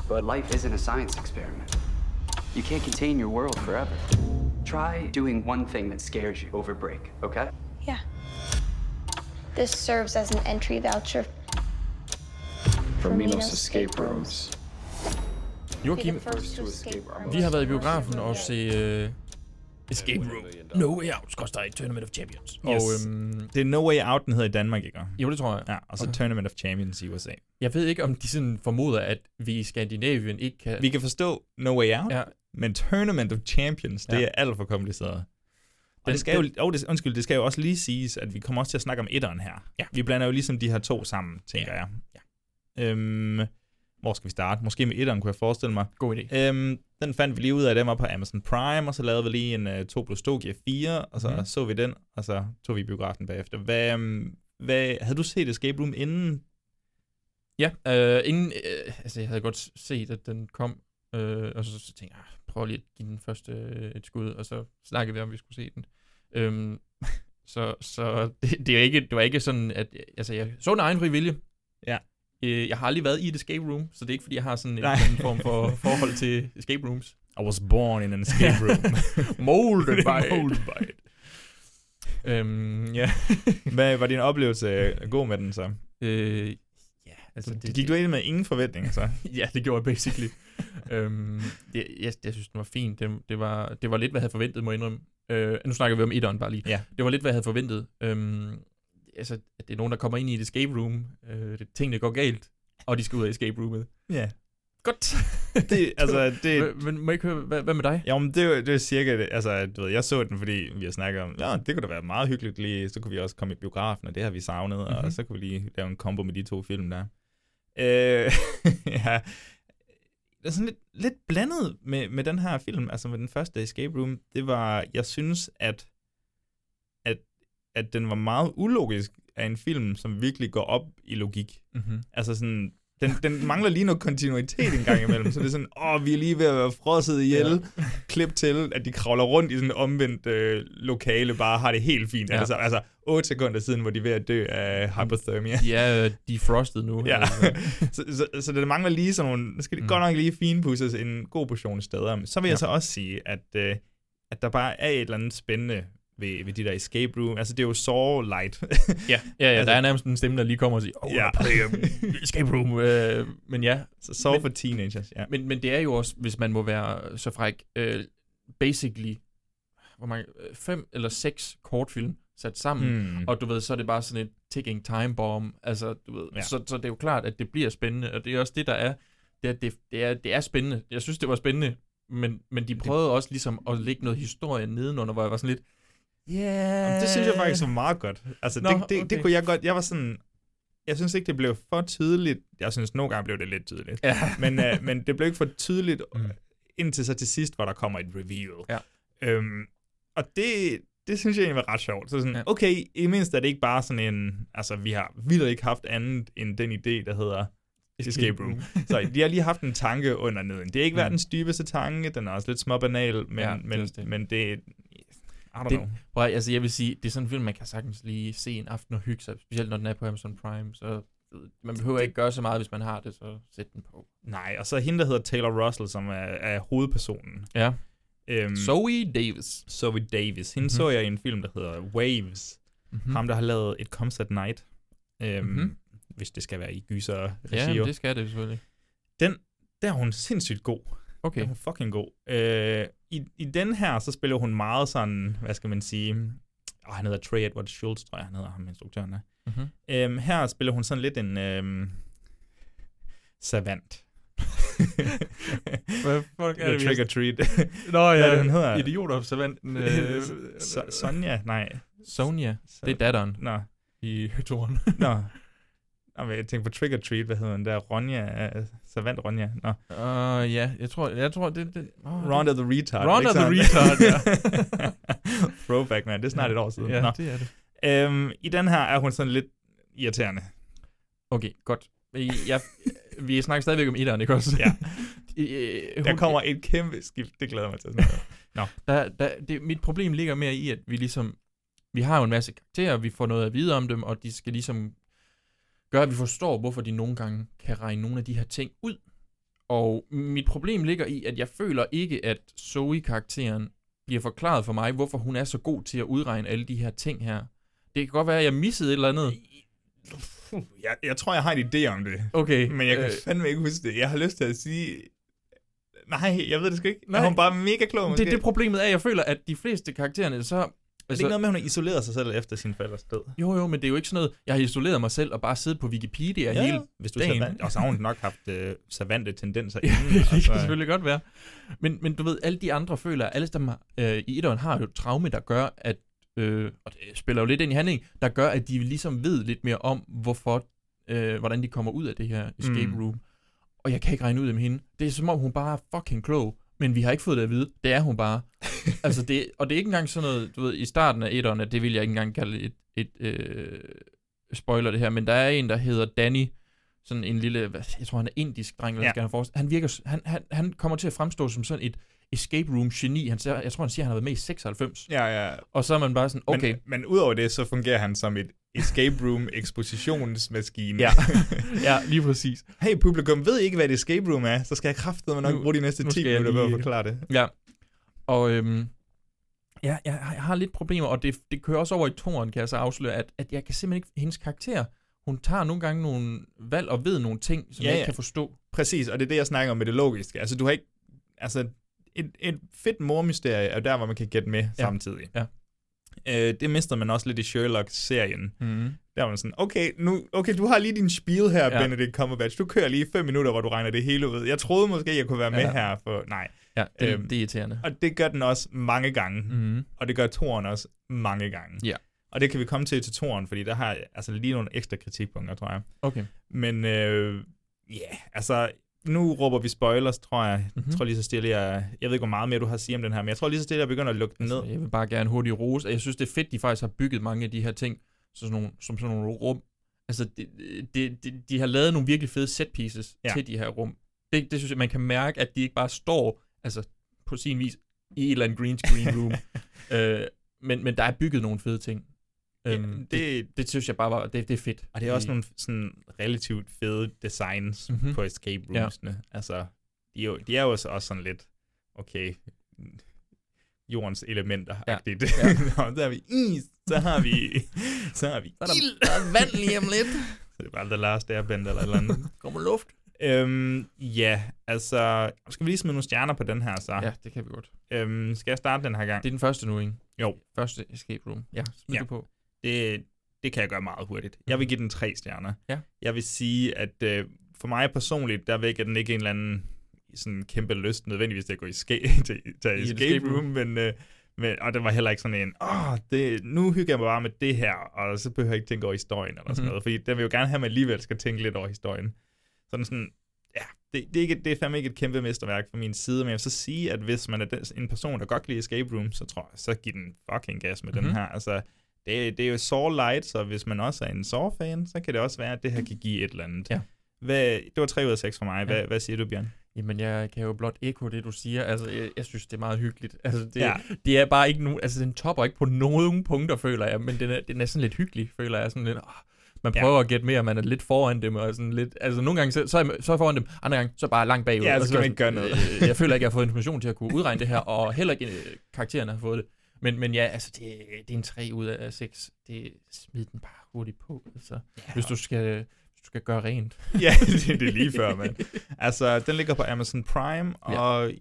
but life isn't a science experiment. You can't contain your world forever. Try doing one thing that scares you over break, okay? Yeah. This serves as an entry voucher. For Minos escape rooms. Joachim, first to escape vi har været i biografen og se uh, Escape Room. No Way Out, skråstrej Tournament of Champions. Og Yes. øhm, Det er No Way Out, den hedder i Danmark, ikke? jo, det tror jeg. Ja, og så Okay. Tournament of Champions i USA. Jeg ved ikke, om de sådan formoder, at vi i Skandinavien ikke kan... Vi kan forstå No Way Out, Ja. men Tournament of Champions, det Ja. er alt for kompliceret. Og Den- det skal jo, den- oh, det, undskyld, det skal jo også lige siges, at vi kommer også til at snakke om etteren her. Ja. Vi blander jo ligesom de her to sammen, tænker Ja. jeg. Ja. Øhm, hvor skal vi starte? Måske med etteren, kunne jeg forestille mig. God idé. Øhm, den fandt vi lige ud af, den var på Amazon Prime, og så lavede vi lige en uh, 2 plus 2 giver 4, og så mm. så vi den, og så tog vi biografen bagefter. Hvad, øhm, hvad, havde du set Escape Room inden? Ja, øh, inden, øh, altså jeg havde godt set, at den kom, øh, og så, så tænkte jeg, ah, prøv lige at give den første øh, et skud, og så snakkede vi om, vi skulle se den. Øhm, så så det, det, er ikke, det var ikke sådan, at altså, jeg så af egen fri vilje. Ja. Øh, jeg har aldrig været i et escape room, så det er ikke, fordi jeg har sådan en, en form for forhold til escape rooms. I was born in an escape room. Molded by it. Molded by it. Øhm, ja. Hvad var din oplevelse god med den så? øh, ja, altså Det, gik du ind med ingen forventninger så? ja, det gjorde jeg basically. øhm, det, jeg, jeg synes, den var fint. Det, det, var, det var lidt, hvad jeg havde forventet, må jeg indrømme. Øh, nu snakker vi om etteren bare lige. Ja. Det var lidt, hvad jeg havde forventet. Øhm, altså, at det er nogen, der kommer ind i et escape room. Øh, det, tingene går galt, og de skal ud af escape roomet. Ja. Godt. Det, altså, det, Men må jeg ikke høre, hvad, hvad med dig? Jo, men det, er det er cirka det. Altså, du ved, jeg så den, fordi vi har snakket om, ja, det kunne da være meget hyggeligt lige, så kunne vi også komme i biografen, og det har vi savnet, mm-hmm. Mhm. og så kunne vi lige lave en kombo med de to film der. Øh, ja, det er sådan lidt, lidt blandet med, med den her film, altså med den første Escape Room. Det var, jeg synes, at, at den var meget ulogisk af en film, som virkelig går op i logik. Mm-hmm. Altså sådan, den, den mangler lige noget kontinuitet en gang imellem, så det er sådan, åh, vi er lige ved at være frosset ihjel. Ja. Klip til, at de kravler rundt i sådan en omvendt øh, lokale, bare har det helt fint. Ja. Ja. Altså, altså 8 sekunder siden, hvor de er ved at dø af hypothermia. De er øh, defrosted nu. Ja, Altså. så, så, så det mangler lige sådan nogle, det skal Mm. mm. godt nok lige finpudses en god portion steder. Men så vil jeg Ja. så også sige, at, øh, at der bare er et eller andet spændende ved, ved de der escape room. Altså, det er jo Saw light. Ja, ja, ja Altså- der er nærmest en stemme, der lige kommer og siger, oh, Ja. escape room. Øh, men ja, så Men- for teenagers, ja. Men, men det er jo også, hvis man må være så fræk, øh, basically hvor mange, øh, fem eller seks kortfilm sat sammen, Hmm. og du ved, så er det bare sådan et ticking time bomb, altså du ved, ja. Så, så det er jo klart, at det bliver spændende, og det er også det, der er, det er, det, det er, det er spændende, jeg synes, det var spændende, men, men de prøvede også ligesom at lægge noget historie nedenunder, hvor jeg var sådan lidt, yeah. Jamen, det synes jeg faktisk var meget godt. Altså, Nå, det, det, okay. det kunne jeg godt... Jeg var sådan... Jeg synes ikke, det blev for tydeligt. Jeg synes, nogle gange blev det lidt tydeligt. Ja. Men, uh, men det blev ikke for tydeligt, Mm. indtil så til sidst, hvor der kommer et reveal. Ja. Øhm, og det, det synes jeg egentlig var ret sjovt. Så sådan, Ja. okay, i mindst er det ikke bare sådan en... Altså, vi har vildt ikke haft andet end den idé, der hedder Escape Room. så de har lige haft en tanke under neden. Det er ikke Mm. verdens dybeste tanke, den er også lidt småbanal, men, Ja, det men, det. men det... Don't Det- know. Prøv, altså jeg vil sige, det er sådan en film, man kan sagtens lige se en aften og hygge sig, specielt når den er på Amazon Prime, så man behøver ikke gøre så meget, hvis man har det, så sæt den på. Nej, og så hende, der hedder Taylor Russell, som er, er hovedpersonen. Ja. Øhm, Zoe Davis. Zoe Davis. Hende Mhm. mm-hmm. så jeg i en film, der hedder Waves. Mhm. Mm-hmm. Ham, der har lavet et Comes at Night. Øhm, Mhm. mm-hmm. Hvis det skal være i gyser Ja, regi. men det skal det selvfølgelig. Den, der er hun sindssygt god. Okay. Der er fucking god. Øh, i, I den her, så spiller hun meget sådan, hvad skal man sige... Oh, han hedder Trey Edward Schultz, tror jeg, han hedder ham, instruktøren der. Mhm. Øhm, her spiller hun sådan lidt en øhm, savant. Hvad fuck er det, Trick or treat. Nå Hvad ja, er det, hun hedder? Idioter-savanten. Øh, So- Sonja? Nej. Sonja. Det er datteren Nå. i toren. Nå. Nå, men jeg tænker på Trick or Treat, hvad hedder den der? Ronja, uh, Savant Ronja. Nå. Uh, ja, jeg tror, jeg tror det... det oh, Ronda the Retard. Ronda the sådan? Retard, ja. Throwback, man. Det er snart et år siden. Ja, Nå. det er det. Øhm, I den her er hun sådan lidt irriterende. Okay, godt. Jeg, vi snakker stadigvæk om etteren, ikke også? Ja. Øh, Der hun- kommer et kæmpe skift. Det glæder mig til. om. Nå. Der, der, det, mit problem ligger mere i, at vi ligesom... Vi har jo en masse karakterer, vi får noget at vide om dem, og de skal ligesom gøre, at vi forstår, hvorfor de nogle gange kan regne nogle af de her ting ud. Og mit problem ligger i, at jeg føler ikke, at Zoe-karakteren bliver forklaret for mig, hvorfor hun er så god til at udregne alle de her ting her. Det kan godt være, at jeg missede et eller andet. Jeg, jeg tror, jeg har en idé om det. Okay. Men jeg kan øh, fandme ikke huske det. Jeg har lyst til at sige... Nej, jeg ved det sgu ikke. Nej. Er hun bare mega klog, måske? det, det problemet er, jeg føler, at de fleste karaktererne så... Er det ikke noget med, at hun har isoleret sig selv efter sin forældres død? Jo, jo, men det er jo ikke sådan noget, jeg har isoleret mig selv og bare siddet på Wikipedia Ja, hele ja. Hvis du dagen. savant. Og så har hun nok haft øh, savante tendenser Ja, inden. det altså. kan selvfølgelig godt være. Men, men du ved, alle de andre føler, alle dem øh, i etteren har jo et traume, der gør, at, øh, og det spiller jo lidt ind i handling, der gør, at de ligesom ved lidt mere om, hvorfor, øh, hvordan de kommer ud af det her escape Mm. room. Og jeg kan ikke regne ud af hende. Det er som om, hun bare er fucking klog, men vi har ikke fået det at vide. Det er hun bare. altså det, og det er ikke engang sådan noget, du ved, i starten af etteren, det vil jeg ikke engang kalde et, et øh, spoiler det her, men der er en, der hedder Danny, sådan en lille, jeg tror han er indisk dreng, eller Ja. skal han forestille. Han virker, han, han, han kommer til at fremstå som sådan et escape room geni. Han, siger- jeg tror, han siger, han har været med i 96. Ja, ja. Og så er man bare sådan, okay. Men, men udover det, så fungerer han som et escape room ekspositionsmaskine. Ja. ja, lige præcis. Hey publikum, ved I ikke, hvad et escape room er? Så skal jeg kraftedeme nok Nu- bruge de næste nu 10 skal jeg minutter på at lige- forklare det. Ja. Og øhm, ja, jeg, har- jeg har lidt problemer, og det, det kører også over i toren, kan jeg så afsløre, at, at jeg kan simpelthen ikke, hendes karakter, hun tager nogle gange nogle valg og ved nogle ting, som Ja, jeg ikke ja. kan forstå. Præcis, og det er det, jeg snakker om med det logiske. Altså, du har ikke... Altså, et, et fedt mormysterie er der, hvor man kan gætte med Ja. samtidig. Ja. Øh, det mister man også lidt i Sherlock-serien. Mhm. Der var man sådan, okay, nu, okay, du har lige din spiel her, Ja. Benedict Cumberbatch. Du kører lige fem minutter, hvor du regner det hele ud. Jeg troede måske, jeg kunne være med Ja. her, for nej. Ja, det, Øhm, det er irriterende. Og det gør den også mange gange. Mhm. Og det gør toren også mange gange. Ja. Og det kan vi komme til til toren, fordi der har jeg altså lige nogle ekstra kritikpunkter, tror jeg. Okay. Men øh, ja, yeah, altså nu råber vi spoilers, tror jeg. Mhm. Jeg tror lige så stille, jeg, jeg ved ikke, hvor meget mere du har at sige om den her, men jeg tror lige så stille, jeg begynder at lukke den ned. Altså, jeg vil bare gerne hurtigt rose, jeg synes, det er fedt, de faktisk har bygget mange af de her ting, så sådan nogle, som sådan nogle rum. Altså, de, de, de, de har lavet nogle virkelig fede set pieces ja. til de her rum. Det, det synes jeg, man kan mærke, at de ikke bare står, altså på sin vis, i et eller andet green screen room. øh, men, men der er bygget nogle fede ting. Ja, Øhm, det- det, det, synes jeg bare var, det, det er fedt. Og det er også nogle sådan relativt fede designs Mhm. mm-hmm. på escape Ja. roomsene. Ja. Altså, de er, jo, de er jo også også sådan lidt, okay, jordens elementer ja. ja. Nå, så har vi is, så har vi, så har vi Så er der- ild. der er vand lige om lidt. Så det er bare The Last Airbender eller eller andet. Kommer luft. Øhm, ja, altså, skal vi lige smide nogle stjerner på den her så? Ja, det kan vi godt. Øhm, skal jeg starte den her gang? Det er den første nu, ikke? Jo. Første escape room. Ja, smid Ja. du på. Det, det kan jeg gøre meget hurtigt. Jeg vil give den tre stjerner. Ja. Jeg vil sige, at øh, for mig personligt, der vækker den ikke en eller anden sådan kæmpe lyst nødvendigvis til at gå i ska- til, til I escape room, room. men, øh, men, og det var heller ikke sådan en, åh, det, nu hygger jeg mig bare med det her, og så behøver jeg ikke tænke over historien eller sådan Mhm. noget, fordi den vil jo gerne have, at man alligevel skal tænke lidt over historien. Sådan sådan, ja, det, det, er ikke, det er fandme ikke et kæmpe mesterværk fra min side, men jeg vil så sige, at hvis man er den, en person, der godt kan lide escape room, så tror jeg, så giv den fucking gas med mm-hmm. den Mhm. her. Altså, det, det er jo Saw Light, så hvis man også er en Saw-fan, så kan det også være, at det her kan give et eller andet. Ja. Hvad, det var 3 ud af 6 for mig. Hvad, Ja. hvad siger du, Bjørn? Jamen, jeg kan jo blot ekko det, du siger. Altså, jeg, jeg synes, det er meget hyggeligt. Altså, det, Ja. ja. det er bare ikke nu... Altså, den topper ikke på nogen punkter, føler jeg. Men den er, den er sådan lidt hyggelig, føler jeg. Sådan lidt... Åh, man Ja. prøver at gætte mere, man er lidt foran dem, og sådan lidt... Altså, nogle gange, så, så, er, så er jeg foran dem, andre gange, så bare langt bagud. Ja, så skal man ikke gøre noget. øh, jeg føler ikke, jeg har fået information til at kunne udregne det her, og heller ikke øh, karaktererne har fået det. Men, men ja, altså, det, det er en 3 ud af 6. Det smid den bare hurtigt på, altså. Ja. Hvis du skal, hvis du skal gøre rent. ja, det, det er lige før, mand. Altså, den ligger på Amazon Prime, Ja. og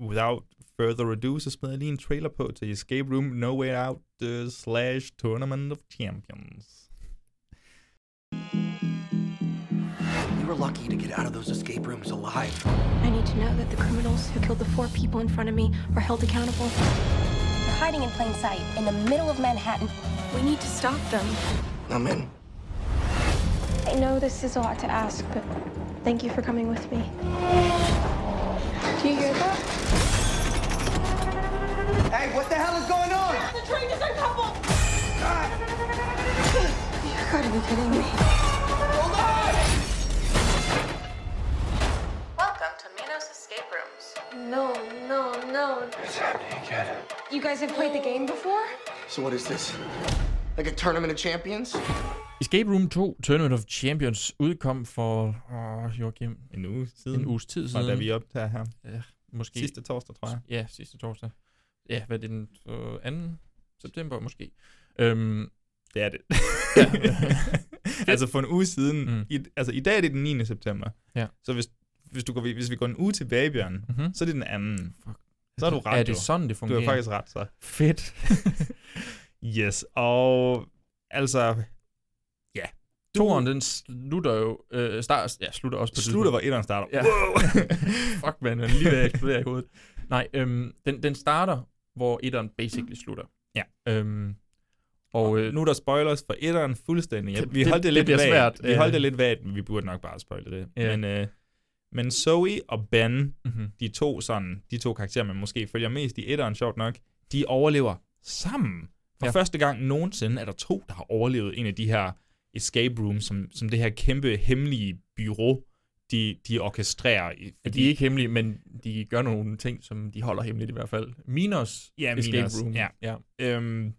without further ado, så smider jeg lige en trailer på til Escape Room No Way Out uh, slash Tournament of Champions. We were lucky to get out of those escape rooms alive. I need to know that the criminals who killed the four people in front of me are held accountable. They're hiding in plain sight in the middle of Manhattan. We need to stop them. I'm in. I know this is a lot to ask, but thank you for coming with me. Do you hear that? Hey, what the hell is going on? The train is uncoupled! You gotta be kidding me. Hold on! Welcome to Minos Escape Rooms. No, no, no. What's happening again? You guys have played the game before? So what is this? Like a tournament of champions? Escape Room 2, Tournament of Champions, udkom for, åh, Joachim, En uge siden. en uges tid siden. da vi optager her. Ja, måske. Sidste torsdag, tror jeg. Ja, sidste torsdag. Ja, hvad er det, den øh, 2. september måske? Øhm, Det er det. Ja. altså for en uge siden. Mm. Mm. I, altså i dag er det den 9. september. Ja. Så hvis, hvis, du går, hvis vi går en uge tilbage, Bjørn, Mhm. så er det den anden. Så er du ret, er det sådan, det Du fungerer? har faktisk ret, så. Fedt. Yes, og altså... Ja. Toren, den slutter jo, øh, start, ja, slutter også på det Slutter, hvor etteren starter. Ja. Wow. Fuck, man, den er lige ved at eksplodere i hovedet. Nej, øhm, den, den starter, hvor etteren basically slutter. Ja. Øhm, og øh, nu er der spoilers for etteren fuldstændig. Ja, Det- vi det- holdt det, det lidt vagt. svært, Vi holdt øh. det lidt vagt, men vi burde nok bare spoile det. Ja. Men, øh, men Zoe og Ben, Mhm. de to sådan, de to karakterer, man måske følger mest i etteren, sjovt nok, de overlever sammen. For Ja. første gang nogensinde er der to, der har overlevet en af de her escape rooms, som, som det her kæmpe hemmelige bureau, de, de orkestrerer. Fordi... De er ikke hemmelige, men de gør nogle ting, som de holder hemmeligt i hvert fald. Minos Ja, Escape Minos, Room. ja. ja. Øhm,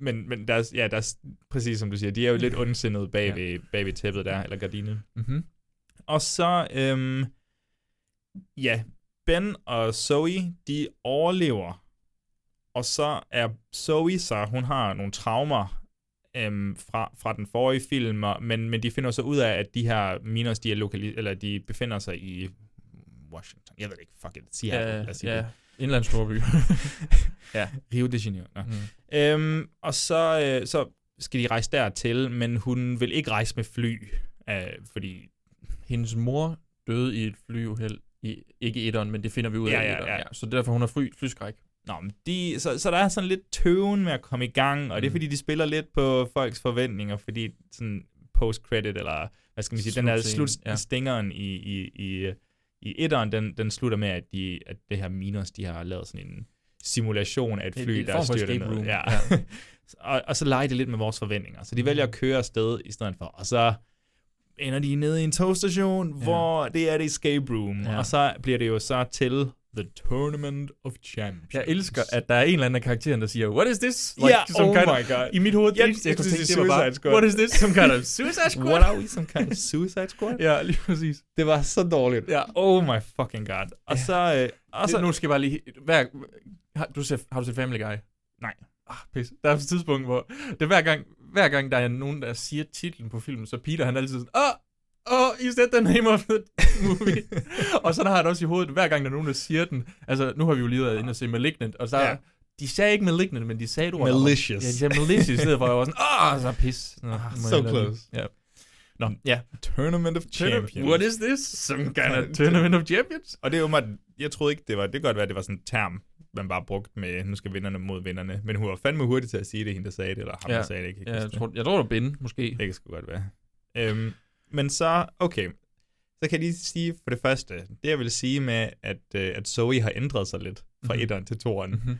men, men der er, ja, der er, præcis som du siger, de er jo lidt ondsindede bag, Ja. ved, bag ved tæppet der, eller gardinet. Mm-hmm. Og så, øhm, ja, Ben og Zoe, de overlever. Og så er Zoe så, hun har nogle traumer øhm, fra, fra den forrige film, og, men, men de finder så ud af, at de her miners, de, er lokali- eller de befinder sig i Washington. Jeg ved det ikke, fuck it, siger Ja, lad os sige ja. det. Indlands storby. ja, Rio de Janeiro. Nå. Mm. Øhm, og så, øh, så skal de rejse dertil, men hun vil ikke rejse med fly, øh, fordi... Hendes mor døde i et flyuheld. I, ikke etteren, men det finder vi ud af Ja, ja, etteren, ja. Så derfor hun har fly, flyskræk. Nå, men de, så, så der er sådan lidt tøven med at komme i gang, og det er Mm. fordi, de spiller lidt på folks forventninger, fordi sådan post-credit, eller hvad skal man sige, den der Slutscenen, slut, ja. i, i, i, i etteren, den, den slutter med, at, de, at det her Minos, de har lavet sådan en simulation af et fly, en der form er for styrtet escape ned. room, Ja. og, og så leger det lidt med vores forventninger. Så de vælger at køre afsted i stedet for, og så ender de nede i en togstation, Ja. hvor det er et escape room, Ja. og så bliver det jo så til The Tournament of Champions. Jeg elsker, at der er en eller anden af karakteren, der siger, what is this? Ja, some oh kind my God. I mit hoved, det eneste, jeg jeg kunne tænke, det var bare, Squad. what is this? Some kind of suicide squad? What are we, some kind of suicide squad? ja, lige præcis. Det var så dårligt. Ja. Oh my fucking god. Og Ja. så... Øh, og så Nu skal jeg bare lige... Hver, har, du set, har du set Family Guy? Nej. Ah, pis. Der er et tidspunkt, hvor... Det er hver gang, hver gang der er nogen, der siger titlen på filmen, så Peter han er altid sådan... Åh, oh, you said the name of the movie. og så har han også i hovedet, hver gang der er nogen, der siger den... Altså, nu har vi jo lige været inde og se Malignant, og så... Ja. De sagde ikke Malignant, men de sagde ord. Malicious. Ja, de sagde Malicious, i stedet for, jeg var sådan, åh, oh, så pis. Nå, må so jeg close. Ja. Nå, ja. Tournament of Champions. What is this? Some kind of tournament of champions? Og det er jo meget, jeg troede ikke, det var, det kan godt være, det var sådan en term, man bare brugte med, nu skal vinderne mod vinderne. Men hun var fandme hurtig til at sige det, hende der sagde det, eller ham Ja. der sagde det, ikke? Ja, jeg tror, jeg tror, det var Ben, måske. Det kan sgu godt være. Øhm, men så, okay. Så kan jeg lige sige for det første, det jeg vil sige med, at, øh, at Zoe har ændret sig lidt fra Mhm. etteren til toeren. Mhm.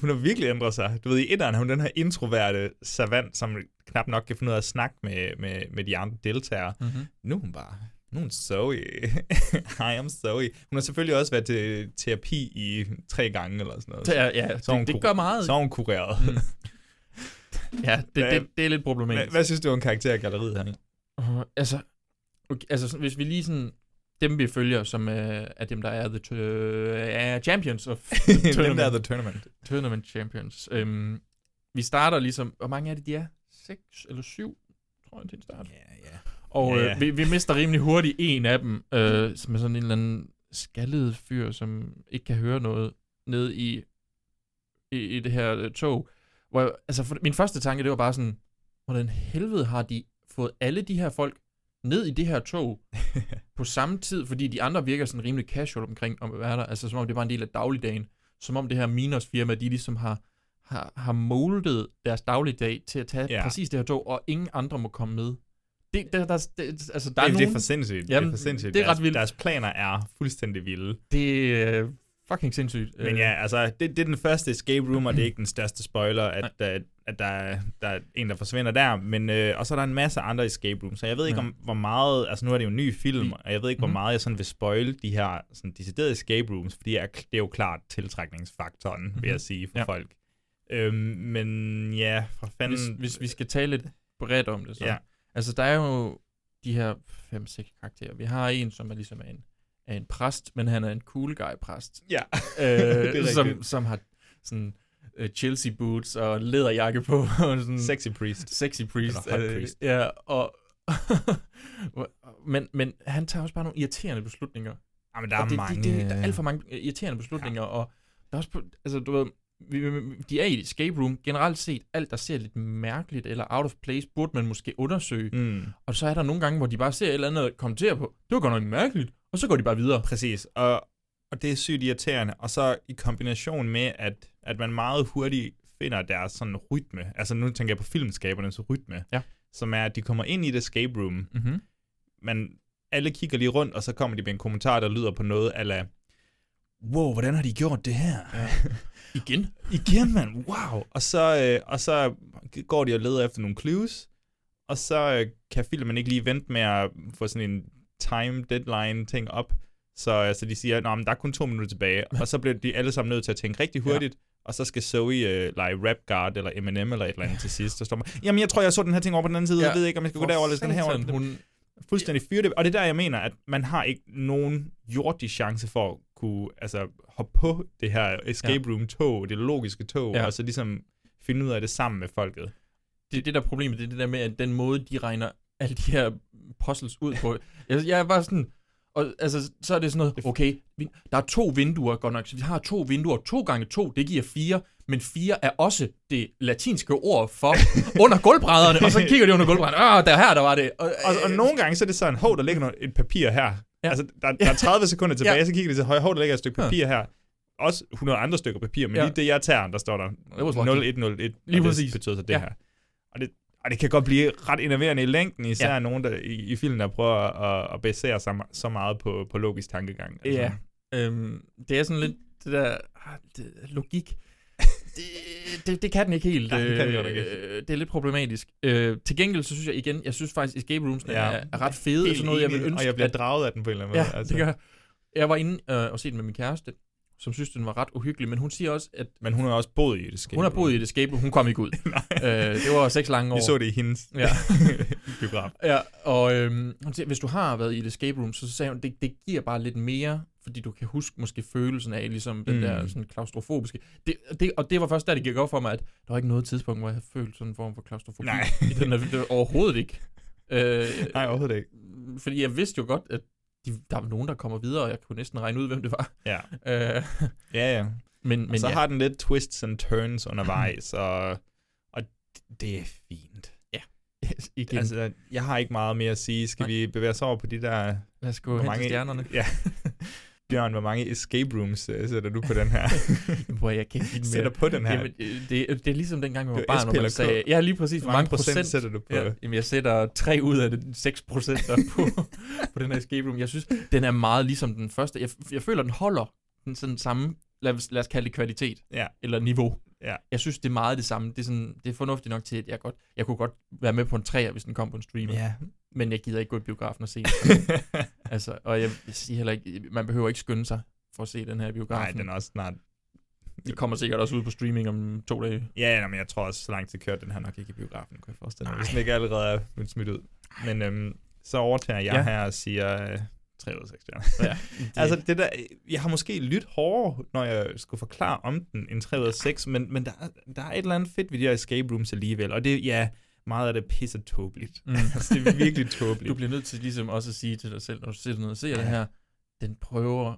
Hun har virkelig ændret sig. Du ved, i etteren har hun den her introverte savant, som knap nok kan finde ud af at snakke med, med, med de andre deltagere. Mhm. Nu er hun bare, nu er hun Zoe. Hi, I'm Zoe. Hun har selvfølgelig også været til terapi i tre gange eller sådan noget. Ja, ja, Så det, det gør meget. Så er hun kureret. Mm. Ja, det, Hvad- det, det er lidt Hvad, problematisk. hvad synes du om karaktergalleriet her? Uh, altså, okay, altså hvis vi lige sådan, dem vi følger, som uh, er dem, der er the t- er champions of the Dem der er the tournament. tournament champions. Um, vi starter ligesom, hvor mange er det, de er? Seks eller syv, tror jeg, til en start. Ja, ja. Og Ja, øh, vi, vi mister rimelig hurtigt en af dem, øh, som er sådan en eller anden skaldet fyr, som ikke kan høre noget ned i, i, i det her øh, tog. Hvor jeg, altså, for, min første tanke, det var bare sådan, hvordan helvede har de fået alle de her folk ned i det her tog på samme tid, fordi de andre virker sådan rimelig casual omkring om at være der, altså som om det var en del af dagligdagen, som om det her Minos firma, de ligesom har, har, har moldet deres dagligdag til at tage ja. præcis det her tog, og ingen andre må komme med. Det, der, der, det, altså, der det, er det nogen... er for sindssygt. Jamen, det er for sindssygt. Det er ret vildt. Deres planer er fuldstændig vilde. Det er fucking sindssygt. Men ja, altså, det, det er den første escape room, og det er ikke den største spoiler, at, at, at der, er, der er en, der forsvinder der. Men, øh, og så er der en masse andre escape rooms, så jeg ved ikke, Ja. om, hvor meget... Altså, nu er det jo en ny film, I- og jeg ved ikke, hvor Mhm. meget jeg sådan vil spoil de her sådan, deciderede escape rooms, fordi er, det er jo klart tiltrækningsfaktoren, vil jeg sige, for Ja. folk. Øhm, men ja, for fanden... hvis, hvis vi skal tale lidt bredt om det, så. Ja. Altså, der er jo de her fem-seks karakterer. Vi har en, som er ligesom er en, er en præst, men han er en cool guy præst. Ja, øh, som, som har sådan uh, Chelsea boots og læderjakke på. Og sådan, Sexy priest. Sexy priest. Eller hot øh, priest. Ja, og... men, men han tager også bare nogle irriterende beslutninger. Jamen, der Og er det, mange... Det, det, der er alt for mange øh, irriterende beslutninger, ja. og der er også, altså du ved, de er i et escape room. Generelt set, alt der ser lidt mærkeligt eller out of place, burde man måske undersøge. Mm. Og så er der nogle gange, hvor de bare ser et eller andet og kommenterer på, det var godt nok mærkeligt, og så går de bare videre. Præcis, og, og det er sygt irriterende. Og så i kombination med, at, at man meget hurtigt finder deres sådan rytme, altså nu tænker jeg på filmskabernes rytme, Ja. som er, at de kommer ind i et escape room, Mhm. men alle kigger lige rundt, og så kommer de med en kommentar, der lyder på noget, ala, wow, hvordan har de gjort det her? Ja. Igen? Igen, mand, wow. Og så, øh, og så går de og leder efter nogle clues, og så øh, kan filmen ikke lige vente med at få sådan en time deadline ting op. Så altså, de siger, at der er kun to minutter tilbage, og så bliver de alle sammen nødt til at tænke rigtig hurtigt, ja. og så skal Zoe øh, lege Rap Guard eller Eminem eller et eller andet til sidst. Så står man, Jamen, jeg tror, jeg så den her ting over på den anden side, ja. jeg ved ikke, om jeg skal gå For derover eller den her over. hun- Fuldstændig fyre det. Og det er der, jeg mener, at man har ikke nogen jordig chance for at kunne altså, hoppe på det her escape room-tog, det logiske tog, Ja. og så ligesom finde ud af det sammen med folket. Det er det der er problemet, det er det der med, at den måde, de regner alle de her puzzles ud på. Jeg, jeg er bare sådan, og altså, så er det sådan noget, okay, vi, der er to vinduer, godt nok, så vi har to vinduer, to gange to, det giver fire, men fire er også det latinske ord for under gulvbrædderne, og så kigger de under gulvbrædderne, ah, der her, der var det. Og, Og, og nogle gange, så er det sådan, hov, der ligger noget, et papir her. Ja. Altså, der, der er 30 sekunder tilbage, Ja. så kigger de til højre, hov, der ligger et stykke papir her. Også 100 andre stykker papir, men Ja. lige det, jeg tager, der står der It was lucky. 0101. Lige og præcis. Det betyder så det Ja. her. Og det, og det kan godt blive ret enerverende i længden, især ja. nogen der, i, i filmen, der prøver at, at basere sig så meget på, på logisk tankegang. Altså. Ja, øhm, det er sådan lidt det der ah, det, logik. Det, det, det kan den ikke helt. Nej, det kan den Øh, ikke. Det er lidt problematisk. Øh, til gengæld, så synes jeg igen, jeg synes faktisk, escape rooms Ja. er, er ret fede. og sådan noget, jeg vil enig, og ønske, jeg bliver at- draget af den på en eller anden Ja, måde, altså. det gør jeg. Jeg var inde øh, og set den med min kæreste, som synes, den var ret uhyggelig, men hun siger også, at... Men hun har også boet i et escape Hun har boet i et escape room, hun kom ikke ud. øh, det var seks lange år. Vi så det i hendes ja. biograf. Ja, og øhm, hun siger, hvis du har været i et escape room, så sagde hun, det, det giver bare lidt mere, fordi du kan huske måske følelsen af ligesom den Mm. der sådan klaustrofobiske. Det, det, og det var først der, det gik op for mig, at der var ikke noget tidspunkt, hvor jeg havde følt sådan en form for klaustrofobi. Nej. I den her, det overhovedet ikke. Øh, Nej, overhovedet ikke. Fordi jeg vidste jo godt, at de, der var nogen, der kommer videre, og jeg kunne næsten regne ud, hvem det var. Ja. Øh, Ja, ja. Men, og men så ja. har den lidt twists and turns undervejs, og, og det er fint. Ja, igen. Altså, jeg har ikke meget mere at sige. Skal Nej. vi bevæge os over på de der... Lad os gå hen til stjernerne. Ja. Bjørn, hvor mange escape rooms uh, sætter du på den her? Hvor jeg kan ikke Sætter på den her. Jamen, øh, det, det er ligesom dengang, jeg var barn, hvor man sagde, ja, lige præcis, hvor mange procent, sætter du på? Ja, jamen, jeg sætter 3 ud af det 6 procent på, på den her escape room. Jeg synes, den er meget ligesom den første. Jeg, jeg føler, den holder den sådan samme, lad os, lad os kalde det kvalitet, Ja. eller niveau. Ja. Jeg synes, det er meget det samme. Det er, sådan, det er fornuftigt nok til, at jeg, godt, jeg kunne godt være med på en træer, hvis den kom på en streamer. Ja. Men jeg gider ikke gå i biografen og se den. altså, og jeg, jeg siger heller ikke, man behøver ikke skynde sig for at se den her i Nej, biografen. den er også snart... De kommer sikkert også ud på streaming om to dage. Ja, ja, men jeg tror også, så lang tid kørte den her nok ikke i biografen, kunne jeg forestille mig. Hvis den ikke allerede er blevet smidt ud. Men øhm, så overtager jeg Ja. her og siger øh, 3 ud af 6 stjerner. Ja, det... det- altså, det der, jeg har måske lyttet hårdere, når jeg skulle forklare om den, end 3 ud af 6, men, men der, er- der er et eller andet fedt ved de her escape rooms alligevel. Og det, ja, meget af det er pisse tåbeligt. Mm. altså, det er virkelig tåbeligt. Du bliver nødt til ligesom også at sige til dig selv, når du sidder ned og ser Ja. det her, den prøver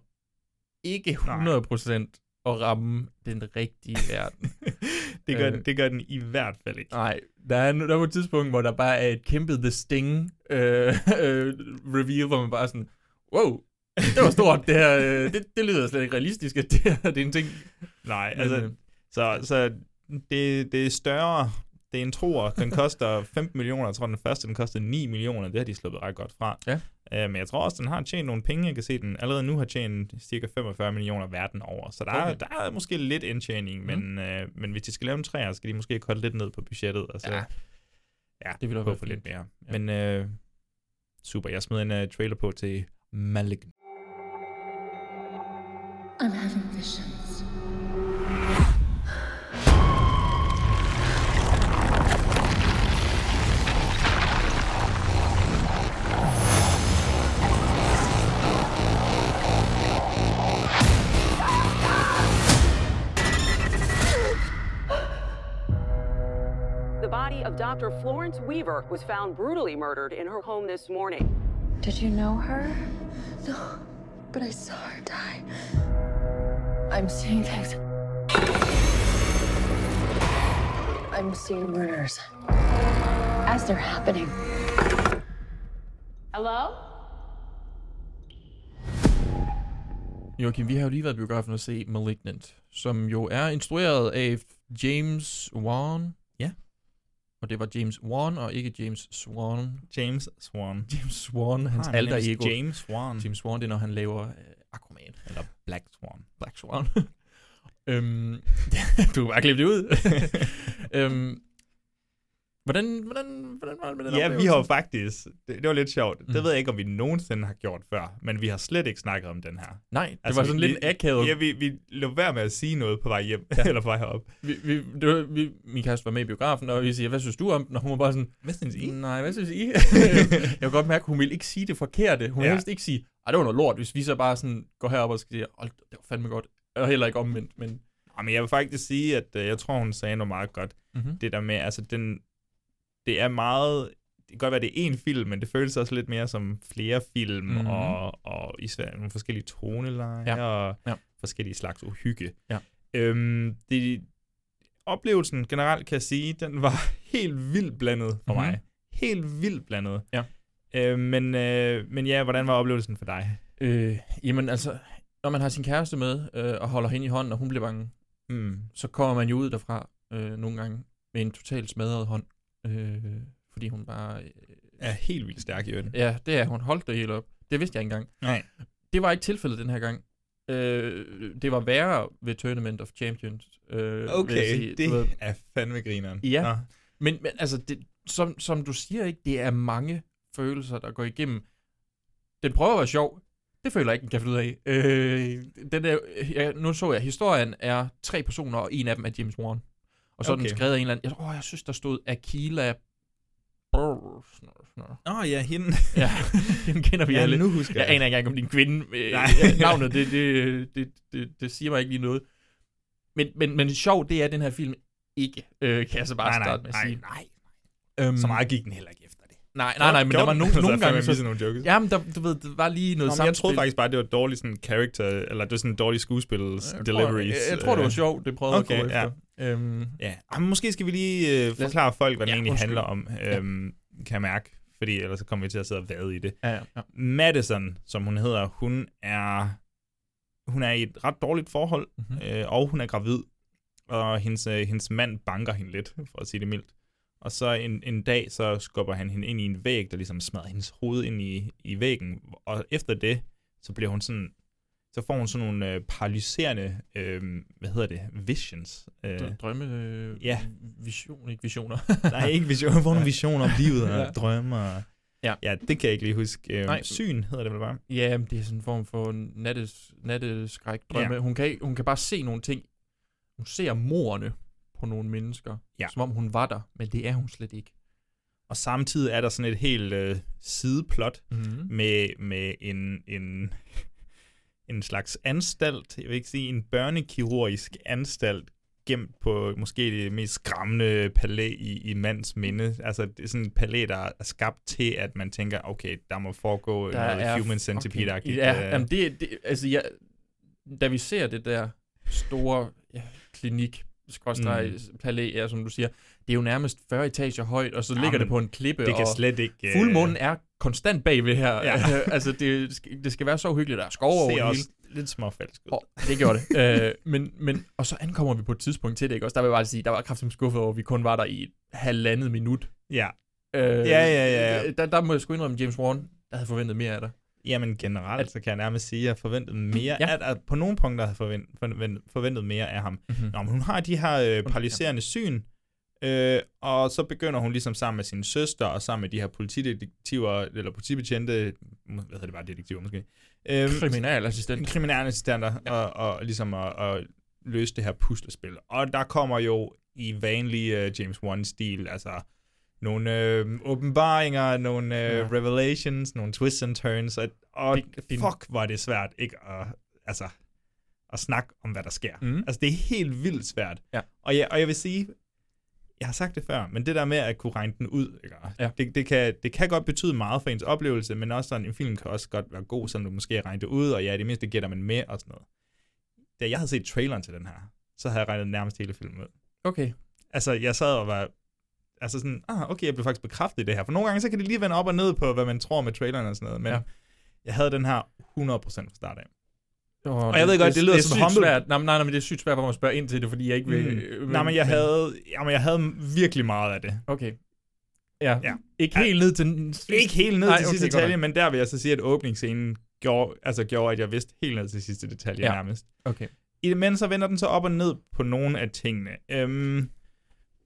ikke 100% at ramme den rigtige verden. det, gør, Øh. den, det gør den i hvert fald ikke. Nej, der er, der er et tidspunkt, hvor der bare er et kæmpe The Sting øh, øh, reveal, hvor man bare sådan, wow, det var stort, det her, øh, det, det lyder slet ikke realistisk, at det her det er en ting. Nej, altså, øh, så, så det, det er større, Det er en troer. Den koster 15 millioner. Jeg tror, den første den kostede 9 millioner. Det har de sluppet ret godt fra. Ja. Øh, men jeg tror også, den har tjent nogle penge. Jeg kan se, den allerede nu har tjent cirka 45 millioner verden over. Så der, okay. er, der er måske lidt indtjening, Mm. men, øh, men hvis de skal lave en træer, skal de måske kolde lidt ned på budgettet. Og så, Ja. ja Det ville gå være for lidt mere. Ja. Men øh, super, jeg smed en uh, trailer på til Malignant. I'm having visions. Of Dr. Florence Weaver was found brutally murdered in her home this morning. Did you know her? No, but I saw her die. I'm seeing things. I'm seeing murders as they're happening. Hello? Joachim, vi har jo lige været i biografen og se Malignant, som jo er instrueret af James Wan. Og det var James Wan, og ikke James Swan. James Swan. James Swan, hans Ah, alter ego. James Swan. James Swan, det er, når han laver uh, Aquaman. Eller Black Swan. Black Swan. øhm, du kan bare klippe det ud. øhm, hvordan, hvordan, hvordan var det med den Ja, vi oplevelse? har jo faktisk, det, det var lidt sjovt, mm. Det ved jeg ikke, om vi nogensinde har gjort før, men vi har slet ikke snakket om den her. Altså, Nej, det var sådan vi, lidt akavet. Ja, vi, vi lå være med at sige noget på vej hjem, ja. eller på vej herop. Vi, vi, det var, vi, min kæreste var med i biografen, og vi siger, hvad synes du om den? Og hun var bare sådan, hvad synes I? Nej, hvad synes I? jeg kan godt mærke, at hun ville ikke sige det forkerte. Hun Ja. ja. helst ikke sige, ej, det var noget lort, hvis vi så bare sådan går herop og skal sige, hold, det var fandme godt. Og heller ikke omvendt, men... Men jeg vil faktisk sige, at øh, jeg tror, hun sagde noget meget godt. Mhm. Det der med, altså den, det er meget, det kan godt være, det er én film, men det føles også lidt mere som flere film, Mhm. mm-hmm. og, og især nogle forskellige tonelejer, Ja. og Ja. forskellige slags uhygge. Ja. Øhm, det, oplevelsen generelt kan jeg sige, den var helt vildt blandet for Mhm. mig. Helt vildt blandet. Ja. Øh, men, øh, men ja, hvordan var oplevelsen for dig? Øh, jamen altså, når man har sin kæreste med, øh, og holder hende i hånden, og hun bliver bange, mm. så kommer man jo ud derfra øh, nogle gange med en totalt smadret hånd. Øh, fordi hun bare... Øh, er helt vildt stærk i øvrigt. Ja, det er hun. Holdt det helt op. Det vidste jeg ikke engang. Nej. Det var ikke tilfældet den her gang. Øh, det var værre ved Tournament of Champions. Øh, Okay, sige. det ved, er fandme grineren. Ja, Nå. men, men altså, det, som, som du siger, ikke, det er mange følelser, der går igennem. Den prøver at være sjov. Det føler jeg ikke, den kan finde ud af. Øh, den der, ja, nu så jeg, historien er tre personer, og en af dem er James Wan. Og så okay. er Okay. den skrevet af en eller anden, jeg, åh, jeg synes, der stod Akila. Åh, oh, ja, hende. Ja, hende kender vi Ja, alle. nu husker jeg. jeg. Jeg aner ikke engang, om din kvinde... Øh, Nej. navnet, det, det, det, det, det, siger mig ikke lige noget. Men, men, men sjov, det er den her film ikke, øh, kan jeg så bare Nej, nej, starte med at nej, sige. nej. Øhm, Så meget gik den heller ikke efter det. Nej, nej, nej, men der var nogle, Så nogle gange... misset nogle jokes. Jamen, der, du ved, det var lige noget Nå, jeg troede faktisk bare, det var dårligt sådan character, eller det var sådan dårlig skuespils Jeg tror- deliveries. jeg- jeg tror, det var øh. sjovt, det prøvede at gå okay, efter. Ja. Øhm, ja. Jamen, måske skal vi lige øh, forklare folk, hvad Ja, egentlig undskyld. handler om, øhm, kan jeg mærke. Fordi ellers så kommer vi til at sidde og vade i det. Ja, ja, ja. Madison, som hun hedder, hun er, hun er i et ret dårligt forhold, Mhm. mm-hmm. øh, og hun er gravid. Og hendes, øh, hendes mand banker hende lidt, for at sige det mildt. Og så en, en dag, så skubber han hende ind i en væg, der ligesom smadrer hendes hoved ind i, i væggen. Og efter det, så bliver hun sådan, så får hun sådan nogle øh, paralyserende, øh, hvad hedder det, visions. Øh, Dr- Drømme... Øh, Ja. Vision, ikke visioner. Nej, ikke visioner. Hun får nogle visioner om livet og Ja. drømme. Og, Ja. ja, det kan jeg ikke lige huske. Øh, Nej. syn hedder det vel bare. Ja, det er sådan en form for nattes, natteskræk drømme. Ja. Hun, kan, hun kan bare se nogle ting. Hun ser morerne på nogle mennesker, Ja. som om hun var der, men det er hun slet ikke. Og samtidig er der sådan et helt øh, sideplot Mhm. med, med en, en, en slags anstalt, jeg vil ikke sige en børnekirurgisk anstalt, gemt på måske det mest skræmmende palæ i, i mands minde. Altså det er sådan et palæ, der er skabt til, at man tænker, okay, der må foregå Der noget er human fucking- centipede-agtigt. Ja, øh, jamen det, det, altså jeg, da vi ser det der store ja, klinik skråstreg Mm. palæ, ja, som du siger. Det er jo nærmest 40 etager højt, og så Ja, ligger det på en klippe. det kan og slet ikke, øh, Fuldmånen er konstant bagved her. Ja. altså, det, skal- det skal være så uhyggeligt. Der er skov over det hele. lidt småfalsk ud. Og det gjorde det. øh, men, men, og så ankommer vi på et tidspunkt til det, ikke? Også der vil jeg bare sige, der var kraftigt skuffet over, at vi kun var der i et halvandet minut. Ja. Øh, Ja, ja, ja. Der, der må jeg sgu indrømme, James Wan, der havde forventet mere af dig. Jamen generelt, så kan jeg nærmest sige, at jeg forventede mere, Ja. at, at på nogle punkter havde forventet, forventet, forventet mere af ham. Mhm. Mm-hmm. Nå, men hun har de her øh, paralyserende syn, øh, og så begynder hun ligesom sammen med sin søster, og sammen med de her politidetektiver, eller politibetjente, hvad hedder det bare, detektiver måske? Øhm, Kriminalassistent. Kriminalassistenter, ja. og, og ligesom at, at løse det her puslespil. Og der kommer jo i vanlig uh, James Wan-stil, altså nogle øh, åbenbaringer, nogle øh, Ja. revelations, nogle twists and turns, og, og Det- fuck, hvor er det svært ikke at, altså, at snakke om, hvad der sker. Mhm. Altså, det er helt vildt svært. Ja. Og, jeg, og jeg vil sige, jeg har sagt det før, men det der med at kunne regne den ud, ikke? Ja. Det, det, kan, det kan godt betyde meget for ens oplevelse, men også sådan, en film kan også godt være god, så du måske regner det ud, og ja, det mindste gætter man med og sådan noget. Da jeg havde set traileren til den her, så havde jeg regnet nærmest hele filmen ud. Okay. Altså, jeg sad og var... Altså sådan, ah, okay, jeg blev faktisk bekræftet i det her. For nogle gange, så kan det lige vende op og ned på, hvad man tror med traileren og sådan noget. Men Ja. jeg havde den her 100% fra start af. Og, Og jeg ved godt, det lyder er som humble. svært. Nej, men- nej, nej, men det er sygt svært for mig at spørge ind til det, fordi jeg ikke vil... Mm. Nej, men jeg havde, jamen, jeg havde virkelig meget af det. Okay. Ja. ja. Ikke helt ned til... Ikke helt ned Nej, til okay, sidste detalje, men der vil jeg så sige, at åbningsscenen gjorde, altså gjorde, at jeg vidste helt ned til sidste detalje ja. nærmest. Okay. I det, men så vender den så op og ned på nogle af tingene. Øhm,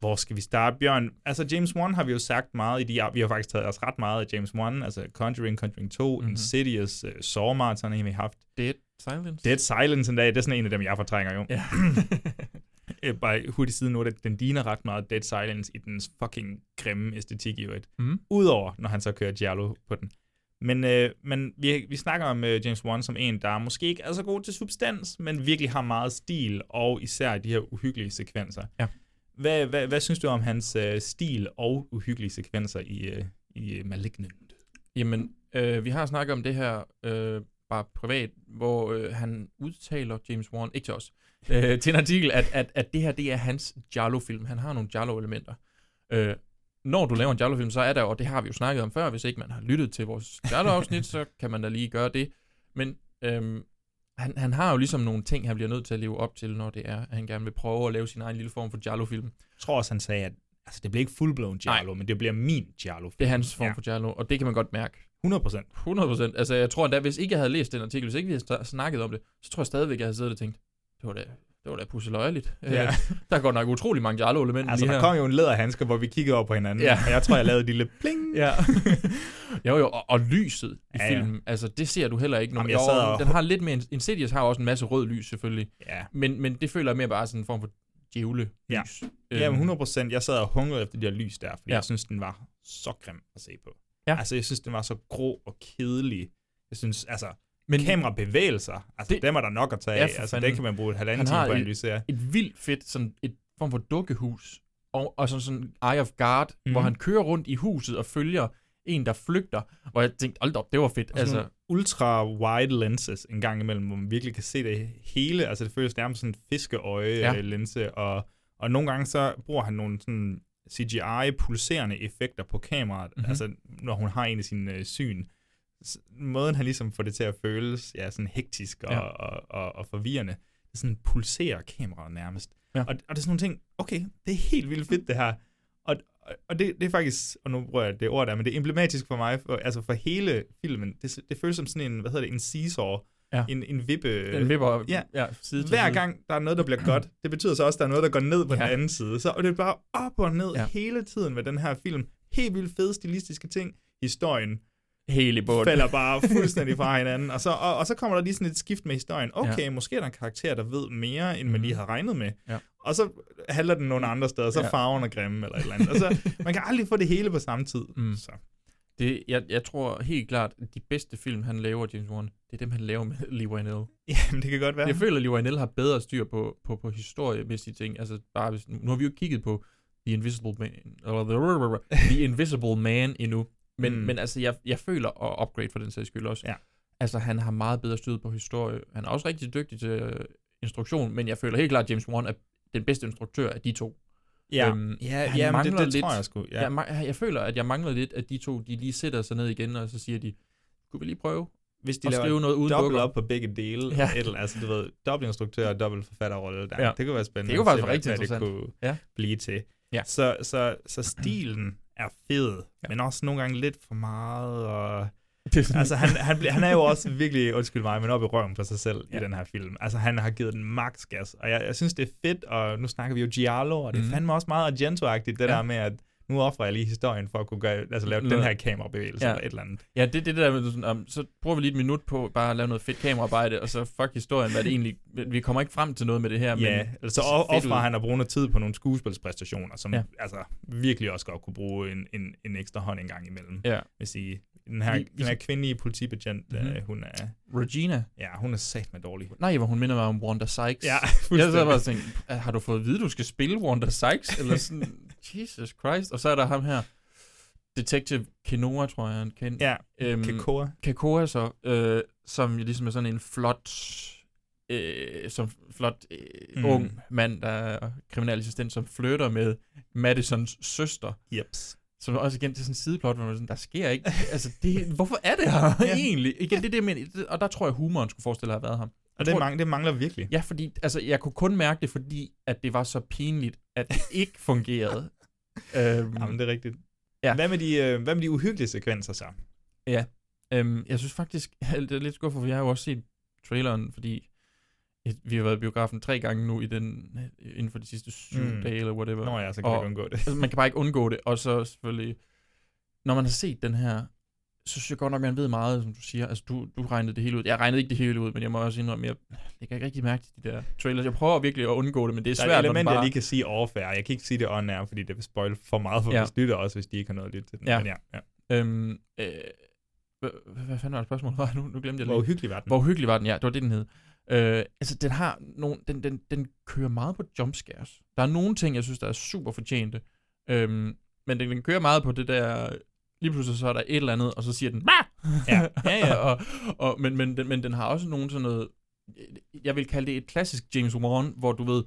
hvor skal vi starte, Bjørn? Altså, James Wan har vi jo sagt meget i de... Vi har faktisk taget os ret meget af James Wan. Altså, Conjuring, Conjuring 2, Mhm. mm-hmm. Insidious, uh, Saw Marathon har vi haft. Dead Silence. Dead Silence en dag, det er sådan en af dem, jeg fortrænger jo. Ja. Øh, Bare hurtigt siden nu, at den ligner ret meget Dead Silence i dens fucking grimme æstetik i øvrigt. Mhm. Udover, når han så kører Giallo på den. Men, øh, men vi, vi snakker om øh, James Wan som en, der måske ikke er så god til substans, men virkelig har meget stil, og især de her uhyggelige sekvenser. Ja. Hvad, hvad, hvad synes du om hans øh, stil og uhyggelige sekvenser i, øh, i øh, Malignant? Jamen, øh, vi har snakket om det her øh, bare privat, hvor øh, han udtaler James Wan, ikke til os, øh, til en artikel, at, at, at det her, det er hans Giallo-film. Han har nogle Giallo-elementer. Øh, når du laver en Giallo-film, så er der, og det har vi jo snakket om før, hvis ikke man har lyttet til vores Giallo-afsnit, så kan man da lige gøre det. Men øhm, han, han har jo ligesom nogle ting, han bliver nødt til at leve op til, når det er, at han gerne vil prøve at lave sin egen lille form for Giallo-film. Jeg tror også, han sagde, at altså, det bliver ikke fullblown Giallo, men det bliver min Giallo. Det er hans form ja. for Giallo, og det kan man godt mærke. 100 procent. 100 procent. Altså, jeg tror endda, hvis ikke jeg havde læst den artikel, hvis ikke vi havde snakket om det, så tror jeg stadigvæk, jeg havde siddet og tænkt, det var da, det var da pusseløjeligt. Ja. Øh, der er godt nok utrolig mange Giallo-elementer Altså, lige der her. kom jo en læderhandske, hvor vi kiggede over på hinanden, Ja. ja. og jeg tror, jeg lavede et lille pling. Ja. jo, jo, og, og lyset i Ja, ja. filmen, altså det ser du heller ikke. Når, Jamen, jeg sad og- Den har lidt mere, Insidious har også en masse rød lys selvfølgelig, Ja. men, men det føler jeg mere bare sådan en form for djævle Ja. lys. Ja, Øhm, men 100 procent. Jeg sad og hungrede efter de der lys der, fordi Ja. ja. jeg synes, den var så grim at se på. Ja. Altså, jeg synes, den var så grå og kedelig. Jeg synes, altså, Men- kamerabevægelser, altså, Det- det, dem er der nok at tage Ja, af. Altså, fanden. den kan man bruge et halvanden Han time på at et- analysere. et vildt fedt, sådan et form for dukkehus, og, og sådan sådan Eye of God, mm. hvor Mhm. han kører rundt i huset og følger en, der flygter, hvor jeg tænkte, hold op, det var fedt. Altså, Altså, ultra wide lenses en gang imellem, hvor man virkelig kan se det hele. Altså, det føles nærmest sådan en fiskeøje Ja. ja. linse, og, og nogle gange så bruger han nogle sådan CGI-pulserende effekter på kameraet, Mhm. mm-hmm. altså når hun har en af sine øh, syn. Måden han ligesom får det til at føles, ja, sådan hektisk og, Ja. og, og, og forvirrende. Det sådan pulserer kameraet nærmest. Ja. Og, og det er sådan nogle ting, okay, det er helt vildt fedt det her. Og, og, og det, det er faktisk, og nu bruger jeg det ord der, men det er emblematisk for mig, for, altså for hele filmen. Det, det føles som sådan en, hvad hedder det, en seesaw, Ja. en, en vippe. Den vipper, ja. ja, side Hver side. gang der er noget, der bliver godt, det betyder så også, at der er noget, der går ned på Ja. den anden side. Så, og det er bare op og ned ja. hele tiden med den her film. Helt vildt fede stilistiske ting. Historien Helt i bund. falder bare fuldstændig fra hinanden. Og så, og, og så kommer der lige sådan et skift med historien. Okay, Ja. måske er der en karakter, der ved mere, end man lige havde regnet med. Ja. Og så handler den nogle andre steder. Så Ja. er farven og grimme eller et eller andet. Og så, man kan aldrig få det hele på samme tid. Mm. Så. Det, jeg, jeg tror helt klart, at de bedste film, han laver, James Wan, det er dem, han laver med Lee Wynell. Jamen, det kan godt være. Jeg føler, at Lee Wynell har bedre styr på, på, på historiemæssige ting. Altså, bare hvis, nu har vi jo kigget på The Invisible Man, eller The, The Invisible Man endnu. Men, mm. Men altså, jeg, jeg føler, og Upgrade for den sags skyld også, Ja. altså, han har meget bedre styr på historie. Han er også rigtig dygtig til øh, instruktion, men jeg føler helt klart, at James Wan er den bedste instruktør af de to. Øhm, Ja. Ja, han ja, men det- mangler det tror jeg sgu, ja. Jeg, ma- jeg føler, at jeg mangler lidt, at de to, de lige sætter sig ned igen, og så siger de, kunne vi lige prøve Hvis de at laver skrive noget uden dobbelt op på begge dele, Ja. ja. eller, altså du ved, dobbelt instruktør og dobbelt forfatterrolle, der, Ja. ja. det kunne være spændende. Det kunne faktisk være rigtig hvad, hvad interessant. det kunne Ja. blive til. Ja. Så, så, så stilen er fed, ja. men også nogle gange lidt for meget, og altså han, han, han er jo også virkelig, undskyld mig, men op i røven på sig selv ja. i den her film. Altså han har givet den max gas, og jeg, jeg synes det er fedt, og nu snakker vi jo Giallo, og det er Mhm. fandme også meget Argento-agtigt, det Ja. der med, at nu offrer jeg lige historien for at kunne gøre, altså lave den Noget- her kamerabevægelse Ja. eller et eller andet. Ja, det er det der med, sådan, um, så bruger vi lige et minut på bare at lave noget fedt kameraarbejde, og så fuck historien, hvad det egentlig, vi kommer ikke frem til noget med det her, Ja, men altså fedt offrer han at bruge noget tid på nogle skuespilspræstationer, som Ja. altså virkelig også godt kunne bruge en, en, en ekstra hånd en gang imellem. Ja. Vil sige. Den her, Vi- den her kvindelige politibetjent, Mhm. mm-hmm. uh, hun er... Regina. Ja, hun er sat med dårlig. Nej, hvor hun minder mig om Wanda Sykes. Ja, Jeg sad bare og tænkte, har du fået at vide, du skal spille Wanda Sykes? Eller sådan, Jesus Christ. Og så er der ham her, Detective Kenoa, tror jeg, han kendt. Ja, Kekoa. Kekoa så, øh, som jo ligesom er sådan en flot, øh, som flot øh, Mm. ung mand, der er kriminalassistent, som flytter med Madisons søster. Jeps. Som også igen til sådan en sideplot, hvor man sådan, der sker ikke. altså, det, hvorfor er det her ja. egentlig? Igen, det det. Det- Og der tror jeg, humoren skulle forestille at have været ham. Og det, tror- mang, det mangler virkelig. Ja, fordi altså, jeg kunne kun mærke det, fordi at det var så pinligt, at det ikke fungerede. Øhm, Jamen, det er rigtigt. Ja. Hvad, med de, øh, hvad med de uhyggelige sekvenser så? Ja, øhm, jeg synes faktisk, det er lidt skuffet, for jeg har jo også set traileren, fordi vi har været i biografen tre gange nu i den, inden for de sidste syv Mm. dage, eller whatever. Nå ja, så kan du ikke undgå det. Altså, man kan bare ikke undgå det, og så selvfølgelig, når man har set den her, så synes jeg godt nok, man ved meget, som du siger. Altså, du, du regnede det hele ud. Jeg regnede ikke det hele ud, men jeg må også indrømme, jeg, jeg kan ikke rigtig mærke de der trailers. Jeg prøver virkelig at undgå det, men det er Der svært, er et element, bare... jeg lige kan sige off-air. Jeg kan ikke sige det on air, fordi det vil spoil for meget for Ja. vores lytter også, hvis de ikke har noget at lytte til den. Ja. Men ja, ja. Øhm, øh, hvad, fanden var det spørgsmål? var? Nu, nu glemte jeg Hvor lige. uhyggelig var den? Hvor uhyggelig var den, ja. Det var det, den hed. Øh, altså, den har nogle, den, den, den kører meget på jumpscares. Der er nogle ting, jeg synes, der er super fortjente. Øhm, men den, den kører meget på det der... Lige pludselig så er der et eller andet, og så siger den... "Bah!" Ja, ja, ja. og, og, men, men, den, men den har også nogle sådan noget... Jeg vil kalde det et klassisk James Wan, hvor du ved...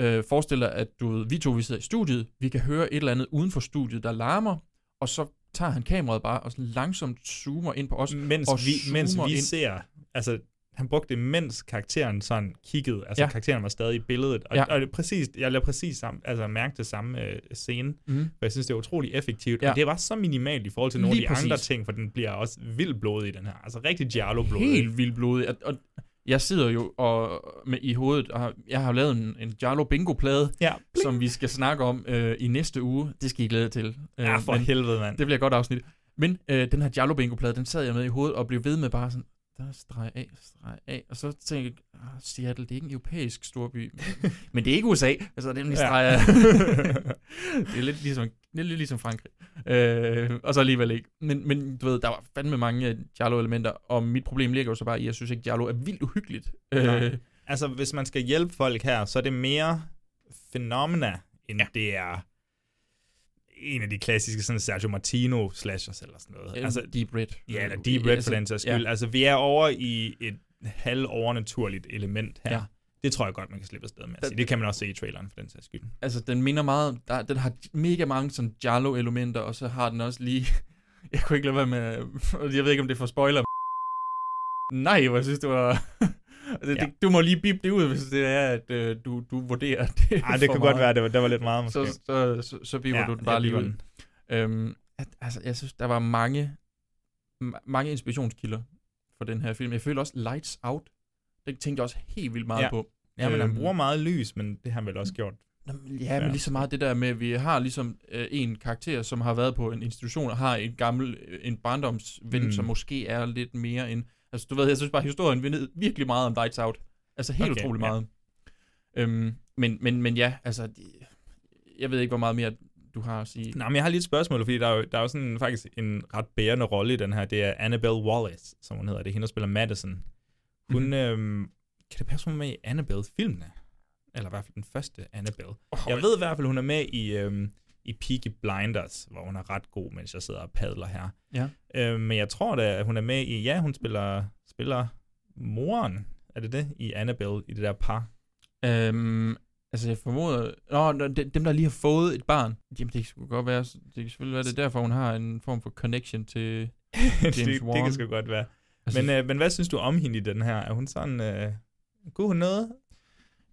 Øh, forestil dig, at du ved, vi to vi sidder i studiet, vi kan høre et eller andet uden for studiet, der larmer, og så tager han kameraet bare og sådan langsomt zoomer ind på os. mens og vi, mens vi ind. ser, altså han brugte det, mens karakteren sådan kiggede, altså Ja. karakteren var stadig i billedet, og, Ja. og det præcis, jeg lader præcis samme, altså mærke det samme øh, scene, Mhm. for jeg synes, det er utrolig effektivt, Ja. og det var så minimalt i forhold til nogle Lige af de andre præcis. ting, for den bliver også vildt blodig, den her, altså rigtig giallo-blodig. Helt vildt blodig. Og, og jeg sidder jo og, med, i hovedet, og jeg har lavet en, en Jarlo Bingo-plade, Ja, som vi skal snakke om øh, i næste uge. Det skal I glæde til. Øh, Ja, for men helvede, mand. Det bliver et godt afsnit. Men øh, den her Jarlo Bingo-plade, den sad jeg med i hovedet og blev ved med bare sådan, der streg af, streg af. Og så tænkte jeg, "Ah, Seattle, det er ikke en europæisk storby. Men, men det er ikke USA. Altså, det er nemlig Ja. streg af. det er lidt ligesom, det er lidt ligesom Frankrig. Øh, og så alligevel ikke. Men, men du ved, der var fandme mange Jarlo-elementer, og mit problem ligger jo så bare i, at jeg synes ikke, Jarlo er vildt uhyggeligt. Nej. Øh, Altså, hvis man skal hjælpe folk her, så er det mere phenomena, end ja. det er en af de klassiske sådan Sergio Martino slashers eller sådan noget. Altså, Deep Red. Ja, eller Deep Red Altså, for den sags ja. skyld. Altså, vi er over i et halv overnaturligt element her. Ja. Ja. Det tror jeg godt, man kan slippe afsted med sige. Det kan man også se i traileren for den sags skyld. altså, den minder meget, der, den har mega mange sådan Jarlo-elementer, og så har den også lige, jeg kunne ikke lade være med, jeg ved ikke, om det er for spoiler. Nej, hvor jeg synes, det var, det, Ja. det, du må lige bip det ud, hvis det er, at øh, du, du vurderer det Ej, det kan godt være, det var, det var lidt meget måske. Så, så, så, så biver Ja, du den bare lige ud. Øhm, at, altså, jeg synes, der var mange, ma- mange inspirationskilder for den her film. Jeg føler også Lights Out. Det tænkte jeg også helt vildt meget Ja. på. Ja, men han Øhm, bruger meget lys, men det har han vel også gjort. Ja, men lige så meget det der med, at vi har ligesom øh, en karakter, som har været på en institution, og har en gammel, øh, en barndomsven, mm. som måske er lidt mere en... Altså, du ved, jeg synes bare, historien vindede virkelig meget om Lights Out. Altså, helt Okay, utrolig ja. meget. Øhm, men, men, men ja, altså, jeg ved ikke, hvor meget mere du har at sige. Nå, men jeg har lige et spørgsmål, fordi der er jo, der er jo sådan faktisk en ret bærende rolle i den her. Det er Annabelle Wallace, som hun hedder. Det er hende, der spiller Madison. Hun, Mhm. øhm, kan det passe, hun er med i Annabelle-filmene? Eller i hvert fald den første Annabelle. Oh, jeg ved i hvert fald, hun er med i, øhm, i Peaky Blinders, hvor hun er ret god, mens jeg sidder og padler her. Ja. Øhm, men jeg tror da, at hun er med i, ja, hun spiller, spiller moren, er det det, i Annabelle, i det der par. Øhm, Altså, jeg formoder... Nå, de- dem, der lige har fået et barn, jamen, det kan godt være... Det kan selvfølgelig være, det er derfor, hun har en form for connection til James det, Wan. det kan sgu godt være. Altså- men, øh, men hvad synes du om hende i den her? Er hun sådan... Øh, kunne hun noget?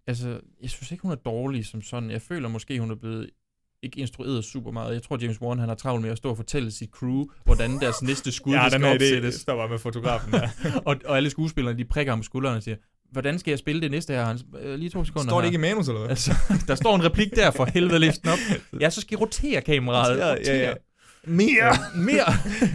Altså, jeg synes ikke, hun er dårlig som sådan. Jeg føler måske, hun er blevet ikke instrueret super meget. Jeg tror, James Wan han har travlt med at stå og fortælle sit crew, hvordan deres næste skud Ja, ja, den skal idé opsættes. står bare med fotografen der. og, og alle skuespillerne, de prikker ham på skulderen og siger, hvordan skal jeg spille det næste her? Han, øh, lige to sekunder Står det her. ikke i manus, eller hvad? Altså, der står en replik der, for helvede læs den op. Ja, så skal I rotere kameraet. Ja, ja, ja. Rotere. Mere! mere!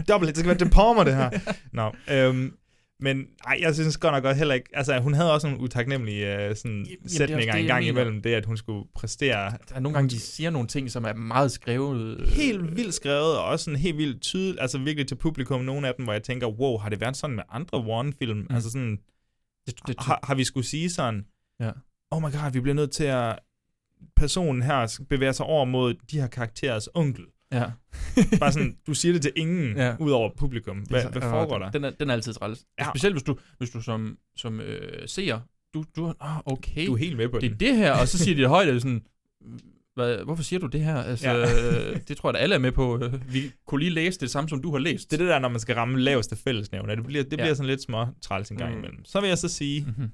Dobbelt, det skal være De Palmer, det her. Nå, øhm, men ej, jeg synes godt nok godt heller ikke... Altså, hun havde også nogle utaknemmelige øh, sådan, det også sætninger det, en gang imellem det, at hun skulle præstere Der er nogle gange, de siger nogle ting, som er meget skrevet. øh, helt vildt skrevet, og også sådan helt vildt tydeligt, altså virkelig til publikum, nogle af dem, hvor jeg tænker, wow, har det været sådan med andre One-film? Mm. Altså sådan, det, det, har, har vi skulle sige sådan, Ja. oh my god, vi bliver nødt til at, personen her bevæger sig over mod de her karakterers onkel. Ja. Bare sådan, du siger det til ingen, Ja. ud over publikum. Hvad, hvad foregår der? Den er, den er altid træls. Ja. Specielt hvis du, hvis du som, som øh, seer, du, du er, ah, okay. Du er helt med på det er den. det her, og så siger de det højt, og sådan, hvad, hvorfor siger du det her? Altså, Ja. ja. det tror jeg da alle er med på. Øh, Vi kunne lige læse det samme, som du har læst. Det er det der, når man skal ramme laveste fællesnævner. Det bliver, det Ja. bliver sådan lidt små træls en gang Mm. imellem. Så vil jeg så sige, Mhm.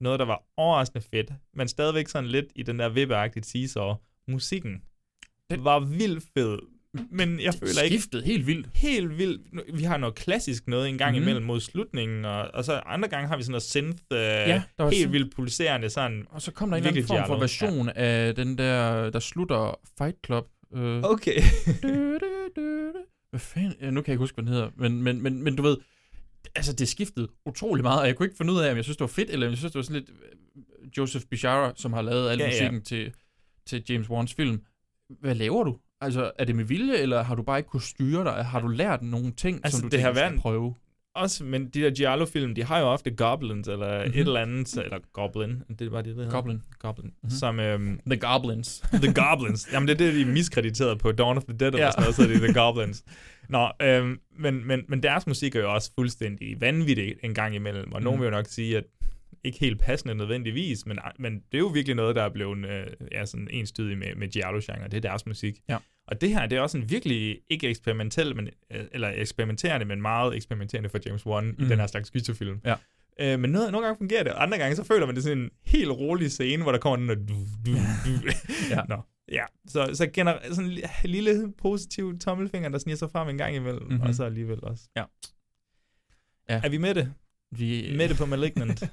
noget, der var overraskende fedt, men stadigvæk sådan lidt i den der vippeagtige teaser. Musikken det var vildt fed, men jeg føler ikke... Skiftet helt vildt. Helt vildt. Vi har noget klassisk noget en gang mm-hmm. imellem mod slutningen, og, og så andre gange har vi sådan noget synth, øh, ja, helt sådan- vildt pulserende sådan. Og så kom der en eller anden form for version ja. af den der, der slutter Fight Club. Øh, Okay. du, du, du. Hvad fanden? Ja, nu kan jeg ikke huske, hvad den hedder. Men, men, men, men du ved, altså det skiftede utrolig meget, og jeg kunne ikke finde ud af, om jeg synes, det var fedt, eller om jeg synes, det var sådan lidt øh, Joseph Bishara, som har lavet al Ja, ja. musikken til, til James Wans film. Hvad laver du? Altså, er det med vilje, eller har du bare ikke kunnet styre dig? Har du lært nogle ting, Altså, som du det har tænker, været skal en- prøve? Også, men de der Giallo-film, de har jo ofte goblins, eller Mhm. mm-hmm. et eller andet, eller goblin, det var det, det hedder. Goblin. Goblin. Mhm. Mm-hmm. Som, øhm, The Goblins. The Goblins. Jamen, det er det, de er miskrediteret på Dawn of the Dead, eller Ja. sådan noget, så er det The Goblins. Nå, øhm, men, men, men deres musik er jo også fuldstændig vanvittig en gang imellem, og nogen Mhm. vil jo nok sige, at ikke helt passende nødvendigvis, men, men det er jo virkelig noget, der er blevet øh, ja, sådan enstydig med, med Giallo-genre. Det er deres musik. Ja. Og det her, det er også en virkelig ikke eksperimentel, men, øh, eller eksperimenterende, men meget eksperimenterende for James Wan mm. i Mhm. den her slags gyserfilm. Ja. Øh, men noget, nogle gange fungerer det, og andre gange så føler man det sådan en helt rolig scene, hvor der kommer den der... Du, du, du. Ja. Nå, ja. Så, så gener- sådan en li- lille positiv tommelfinger, der sniger sig frem en gang imellem, Mhm. mm-hmm. og så alligevel også. Ja. Ja. Er vi med det? Vi, Med det på Malignant?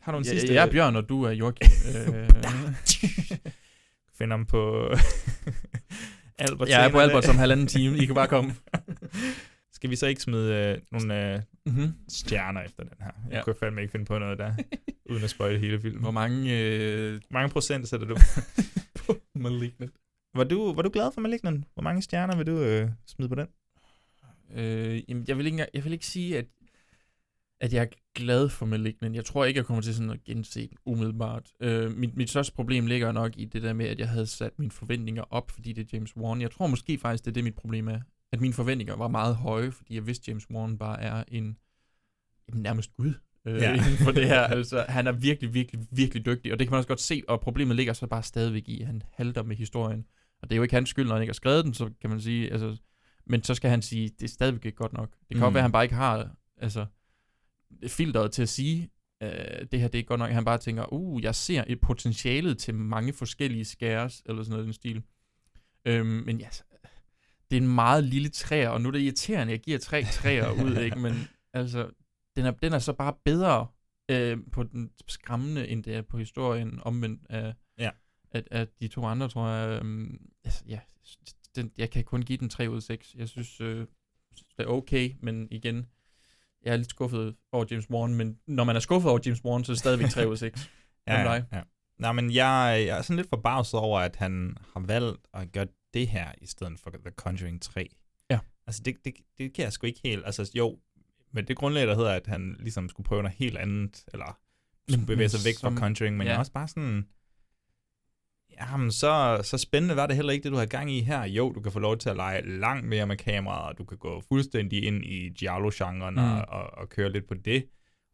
Har du en ja, sidste? Jeg er Bjørn, og du er Joachim. øh, Finder ham på Albert. jeg er på. Albert som halvanden time. I kan bare komme. Skal vi så ikke smide øh, nogle øh, Mhm. stjerner efter den her? Jeg Ja. kunne fandme ikke finde på noget der, uden at spoile hele filmen. Hvor mange... Øh, mange procent sætter du? Malignant. var, du, var du glad for Malignant? Hvor mange stjerner vil du øh, smide på den? Øh, jamen, jeg vil ikke, jeg vil ikke sige, at, at jeg er glad for Malignant. Jeg tror ikke, jeg kommer til sådan at gense den umiddelbart. Øh, mit, mit største problem ligger nok i det der med, at jeg havde sat mine forventninger op, fordi det er James Wan. Jeg tror måske faktisk, det er det, mit problem er. At mine forventninger var meget høje, fordi jeg vidste, at James Wan bare er en, en nærmest gud øh, Ja. inden for det her. Altså, han er virkelig, virkelig, virkelig dygtig, og det kan man også godt se, og problemet ligger så bare stadigvæk i, at han halter med historien. Og det er jo ikke hans skyld, når han ikke har skrevet den, så kan man sige, altså, men så skal han sige, det er stadigvæk ikke godt nok. Det kan mm. godt være, at han bare ikke har altså, filteret til at sige, øh, det her det er godt nok. Han bare tænker, uh, jeg ser et potentiale til mange forskellige skæres, eller sådan noget i den stil. Øhm, men ja, det er en meget lille træer, og nu er det irriterende, at jeg giver tre træer ud, ikke? Men altså, den er, den er så bare bedre øh, på den skræmmende, end det er på historien omvendt af, Ja. af, af de to andre, tror jeg. Øhm, altså, ja, den, jeg kan kun give den 3 ud af 6. Jeg synes, øh, det er okay, men igen, jeg er lidt skuffet over James Wan, men når man er skuffet over James Wan, så er det stadigvæk 3 ud af 6. Hvad med dig? ja. Nej, men jeg, jeg er sådan lidt forbavset over, at han har valgt at gøre det her, i stedet for The Conjuring 3. Ja. Altså, det, det, det kan jeg sgu ikke helt... Altså, jo, men det grundlag, der hedder, at han ligesom skulle prøve noget helt andet, eller skulle bevæge sig væk som- fra Conjuring, men ja. jeg er også bare sådan... Jamen, så, så spændende var det heller ikke, det du har gang i her. Jo, du kan få lov til at lege langt mere med kameraet, og du kan gå fuldstændig ind i Giallo-genren mm. og, og, og køre lidt på det.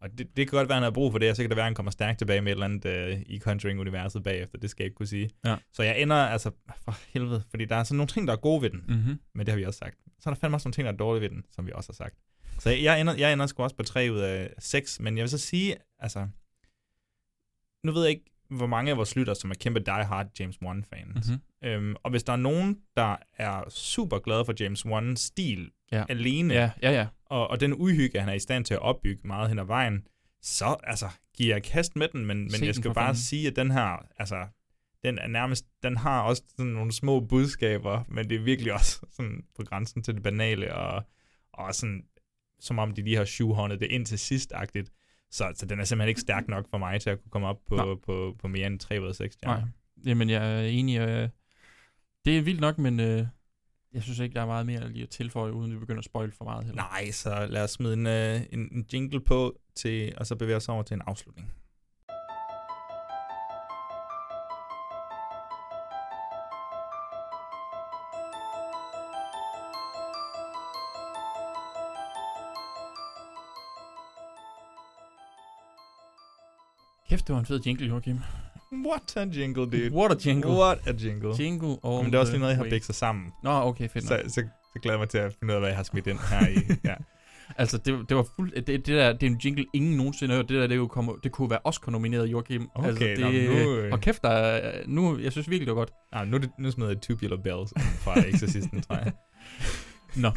Og det, det kan godt være, at han har brug for det, og så kan det være, at han kommer stærkt tilbage med et eller andet øh, i Conjuring-universet bagefter. Det skal jeg ikke kunne sige. Ja. Så jeg ender, altså, for helvede, fordi der er sådan nogle ting, der er gode ved den, Mhm. men det har vi også sagt. Så er der fandme også nogle ting, der er dårlige ved den, som vi også har sagt. Så jeg, jeg ender, jeg ender sgu også på 3 ud af 6, men jeg vil så sige, altså, nu ved jeg ikke, hvor mange af vores lytter, som er kæmpe Die Hard James Wan-fans. Mhm. Øhm, og hvis der er nogen, der er super glade for James Wans stil Ja. alene, Ja, ja, ja. Og, og den uhygge, han er i stand til at opbygge meget hen ad vejen, så altså, giver jeg kast med den, men, men Se jeg skal bare fanden. sige, at den her, altså, den er nærmest, den har også sådan nogle små budskaber, men det er virkelig også sådan på grænsen til det banale, og, og sådan, som om de lige har shoehornet det ind til sidst-agtigt. Så, så den er simpelthen ikke stærk nok for mig til at kunne komme op på, på, på, på mere end 3 ud af 6 Nej. Jamen, jeg er enig. Øh, det er vildt nok, men øh, jeg synes ikke, der er meget mere lige at tilføje, uden vi begynder at spoil for meget heller. Nej, så lad os smide en, øh, en, en jingle på, til, og så bevæge os over til en afslutning. Kæft, det var en fed jingle, Joachim. What a jingle, dude. What a jingle. What a jingle. Jingle all Men det er også lige noget, jeg har way. bækket sammen. Nå, okay, fedt Så, nok. så, så glæder jeg mig til at finde ud af, hvad jeg har smidt ind her i. Ja. Altså, det, det var fuld, det, det der, det er en jingle, ingen nogensinde har hørt. Det der, det, kunne, komme, det kunne være Oscar nomineret, Joachim. Okay, altså, det, nå, nu. Og kæft, der, er- nu, jeg synes virkelig, det var godt. Ah, nu, det, nu smider jeg Tubular Bells fra Exorcisten, tror jeg. Nå,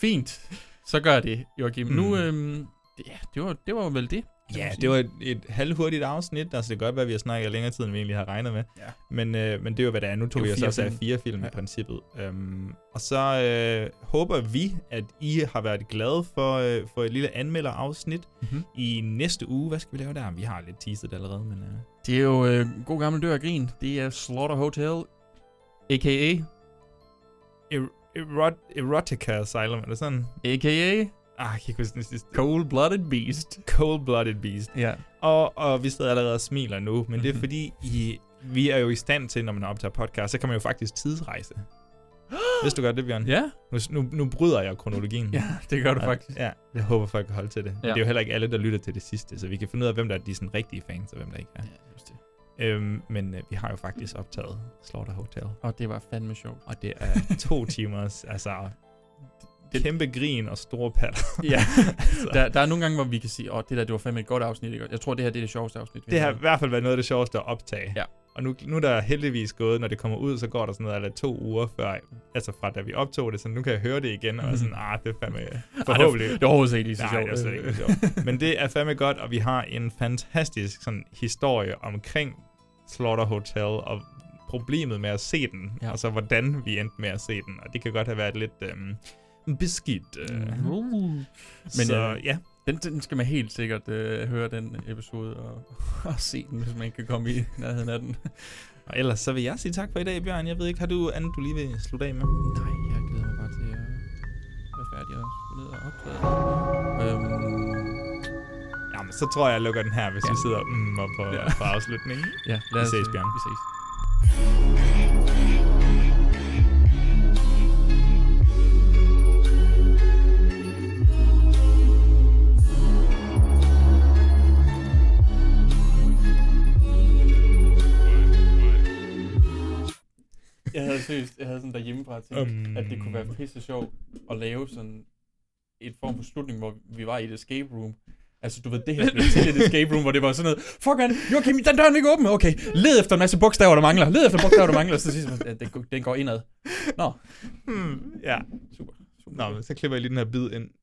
fint. Så gør jeg det, Joachim. Mm. Nu, øhm, det, ja, det var, det var vel det. Ja, det var et, et halvhurtigt afsnit. Altså, det kan godt være, at vi har snakket længere tid, end vi egentlig har regnet med. Ja. Men, øh, men det er jo, hvad det er. Nu tog vi os også af fire film ja. I princippet. Um, og så øh, håber vi, at I har været glade for, øh, for et lille anmelderafsnit Mhm. i næste uge. Hvad skal vi lave der? Vi har lidt teaset allerede, men... Øh, Det er jo øh, god gammel dør og grin. Det er Slaughter Hotel, a.k.a. er- erot, Erotica Asylum, er det sådan? A.k.a. Ah, jeg kan ikke huske den sidste. Cold-Blooded Beast. Cold-Blooded Beast. Ja. Og, og vi sidder allerede og smiler nu, men mm-hmm. det er Mhm. fordi, I, vi er jo i stand til, når man optager podcast, så kan man jo faktisk tidsrejse. Vidste du godt det, Bjørn? Ja. Nu, nu, nu bryder jeg kronologien. Ja, det gør du Ja, faktisk. Ja, jeg håber, folk kan holde til det. Ja. Det er jo heller ikke alle, der lytter til det sidste, så vi kan finde ud af, hvem der er de sådan rigtige fans, og hvem der ikke er. Ja, just det. Øhm, men øh, vi har jo faktisk optaget Slaughter Hotel. Og det var fandme sjovt. Og det er to timers, altså kæmpe grin og store patter. Ja, altså, der, der er nogle gange, hvor vi kan sige, åh, det der, det var fandme et godt afsnit. Ikke? Jeg tror, det her det er det sjoveste afsnit. det har i hvert fald været noget af det sjoveste at optage. Ja. Og nu, nu er der heldigvis gået, når det kommer ud, så går der sådan noget eller to uger før, altså fra da vi optog det, så nu kan jeg høre det igen, og sådan, ah, det er fandme forhåbentlig. det var overhovedet ikke lige så Nej, sjovt. det ikke så sjovt. Men det er fandme godt, og vi har en fantastisk sådan, historie omkring Slaughter Hotel, og problemet med at se den. Ja. og så hvordan vi endte med at se den, og det kan godt have været lidt øhm, beskidt. Øh. Uh. Men så øh, ja, den, den skal man helt sikkert øh, høre, den episode, og, og se den, hvis man ikke kan komme i nærheden af den. og ellers så vil jeg sige tak for i dag, Bjørn. Jeg ved ikke, har du andet, du lige vil slutte af med? Nej, jeg glæder mig bare til at være færdig og ned og optræde. Øhm, Jamen, så tror jeg, jeg lukker den her, hvis ja. vi sidder mm, og på, Ja. på afslutningen. ja, Vi ses, Bjørn. Vi ses. Jeg havde seriøst, jeg havde sådan derhjemmefra tænkt, um... at det kunne være pisse sjovt at lave sådan et form for slutning, hvor vi var i et escape room. Altså, du ved, det her blev til et escape room, hvor det var sådan noget, fuck man, Joachim, den dør er ikke åben. Okay, led efter en masse bogstaver, der mangler. Led efter bogstaver, der mangler. Så sidst, at den, den går indad. Nå, Hmm, ja. super. super. Nå, men så klipper jeg lige den her bid ind.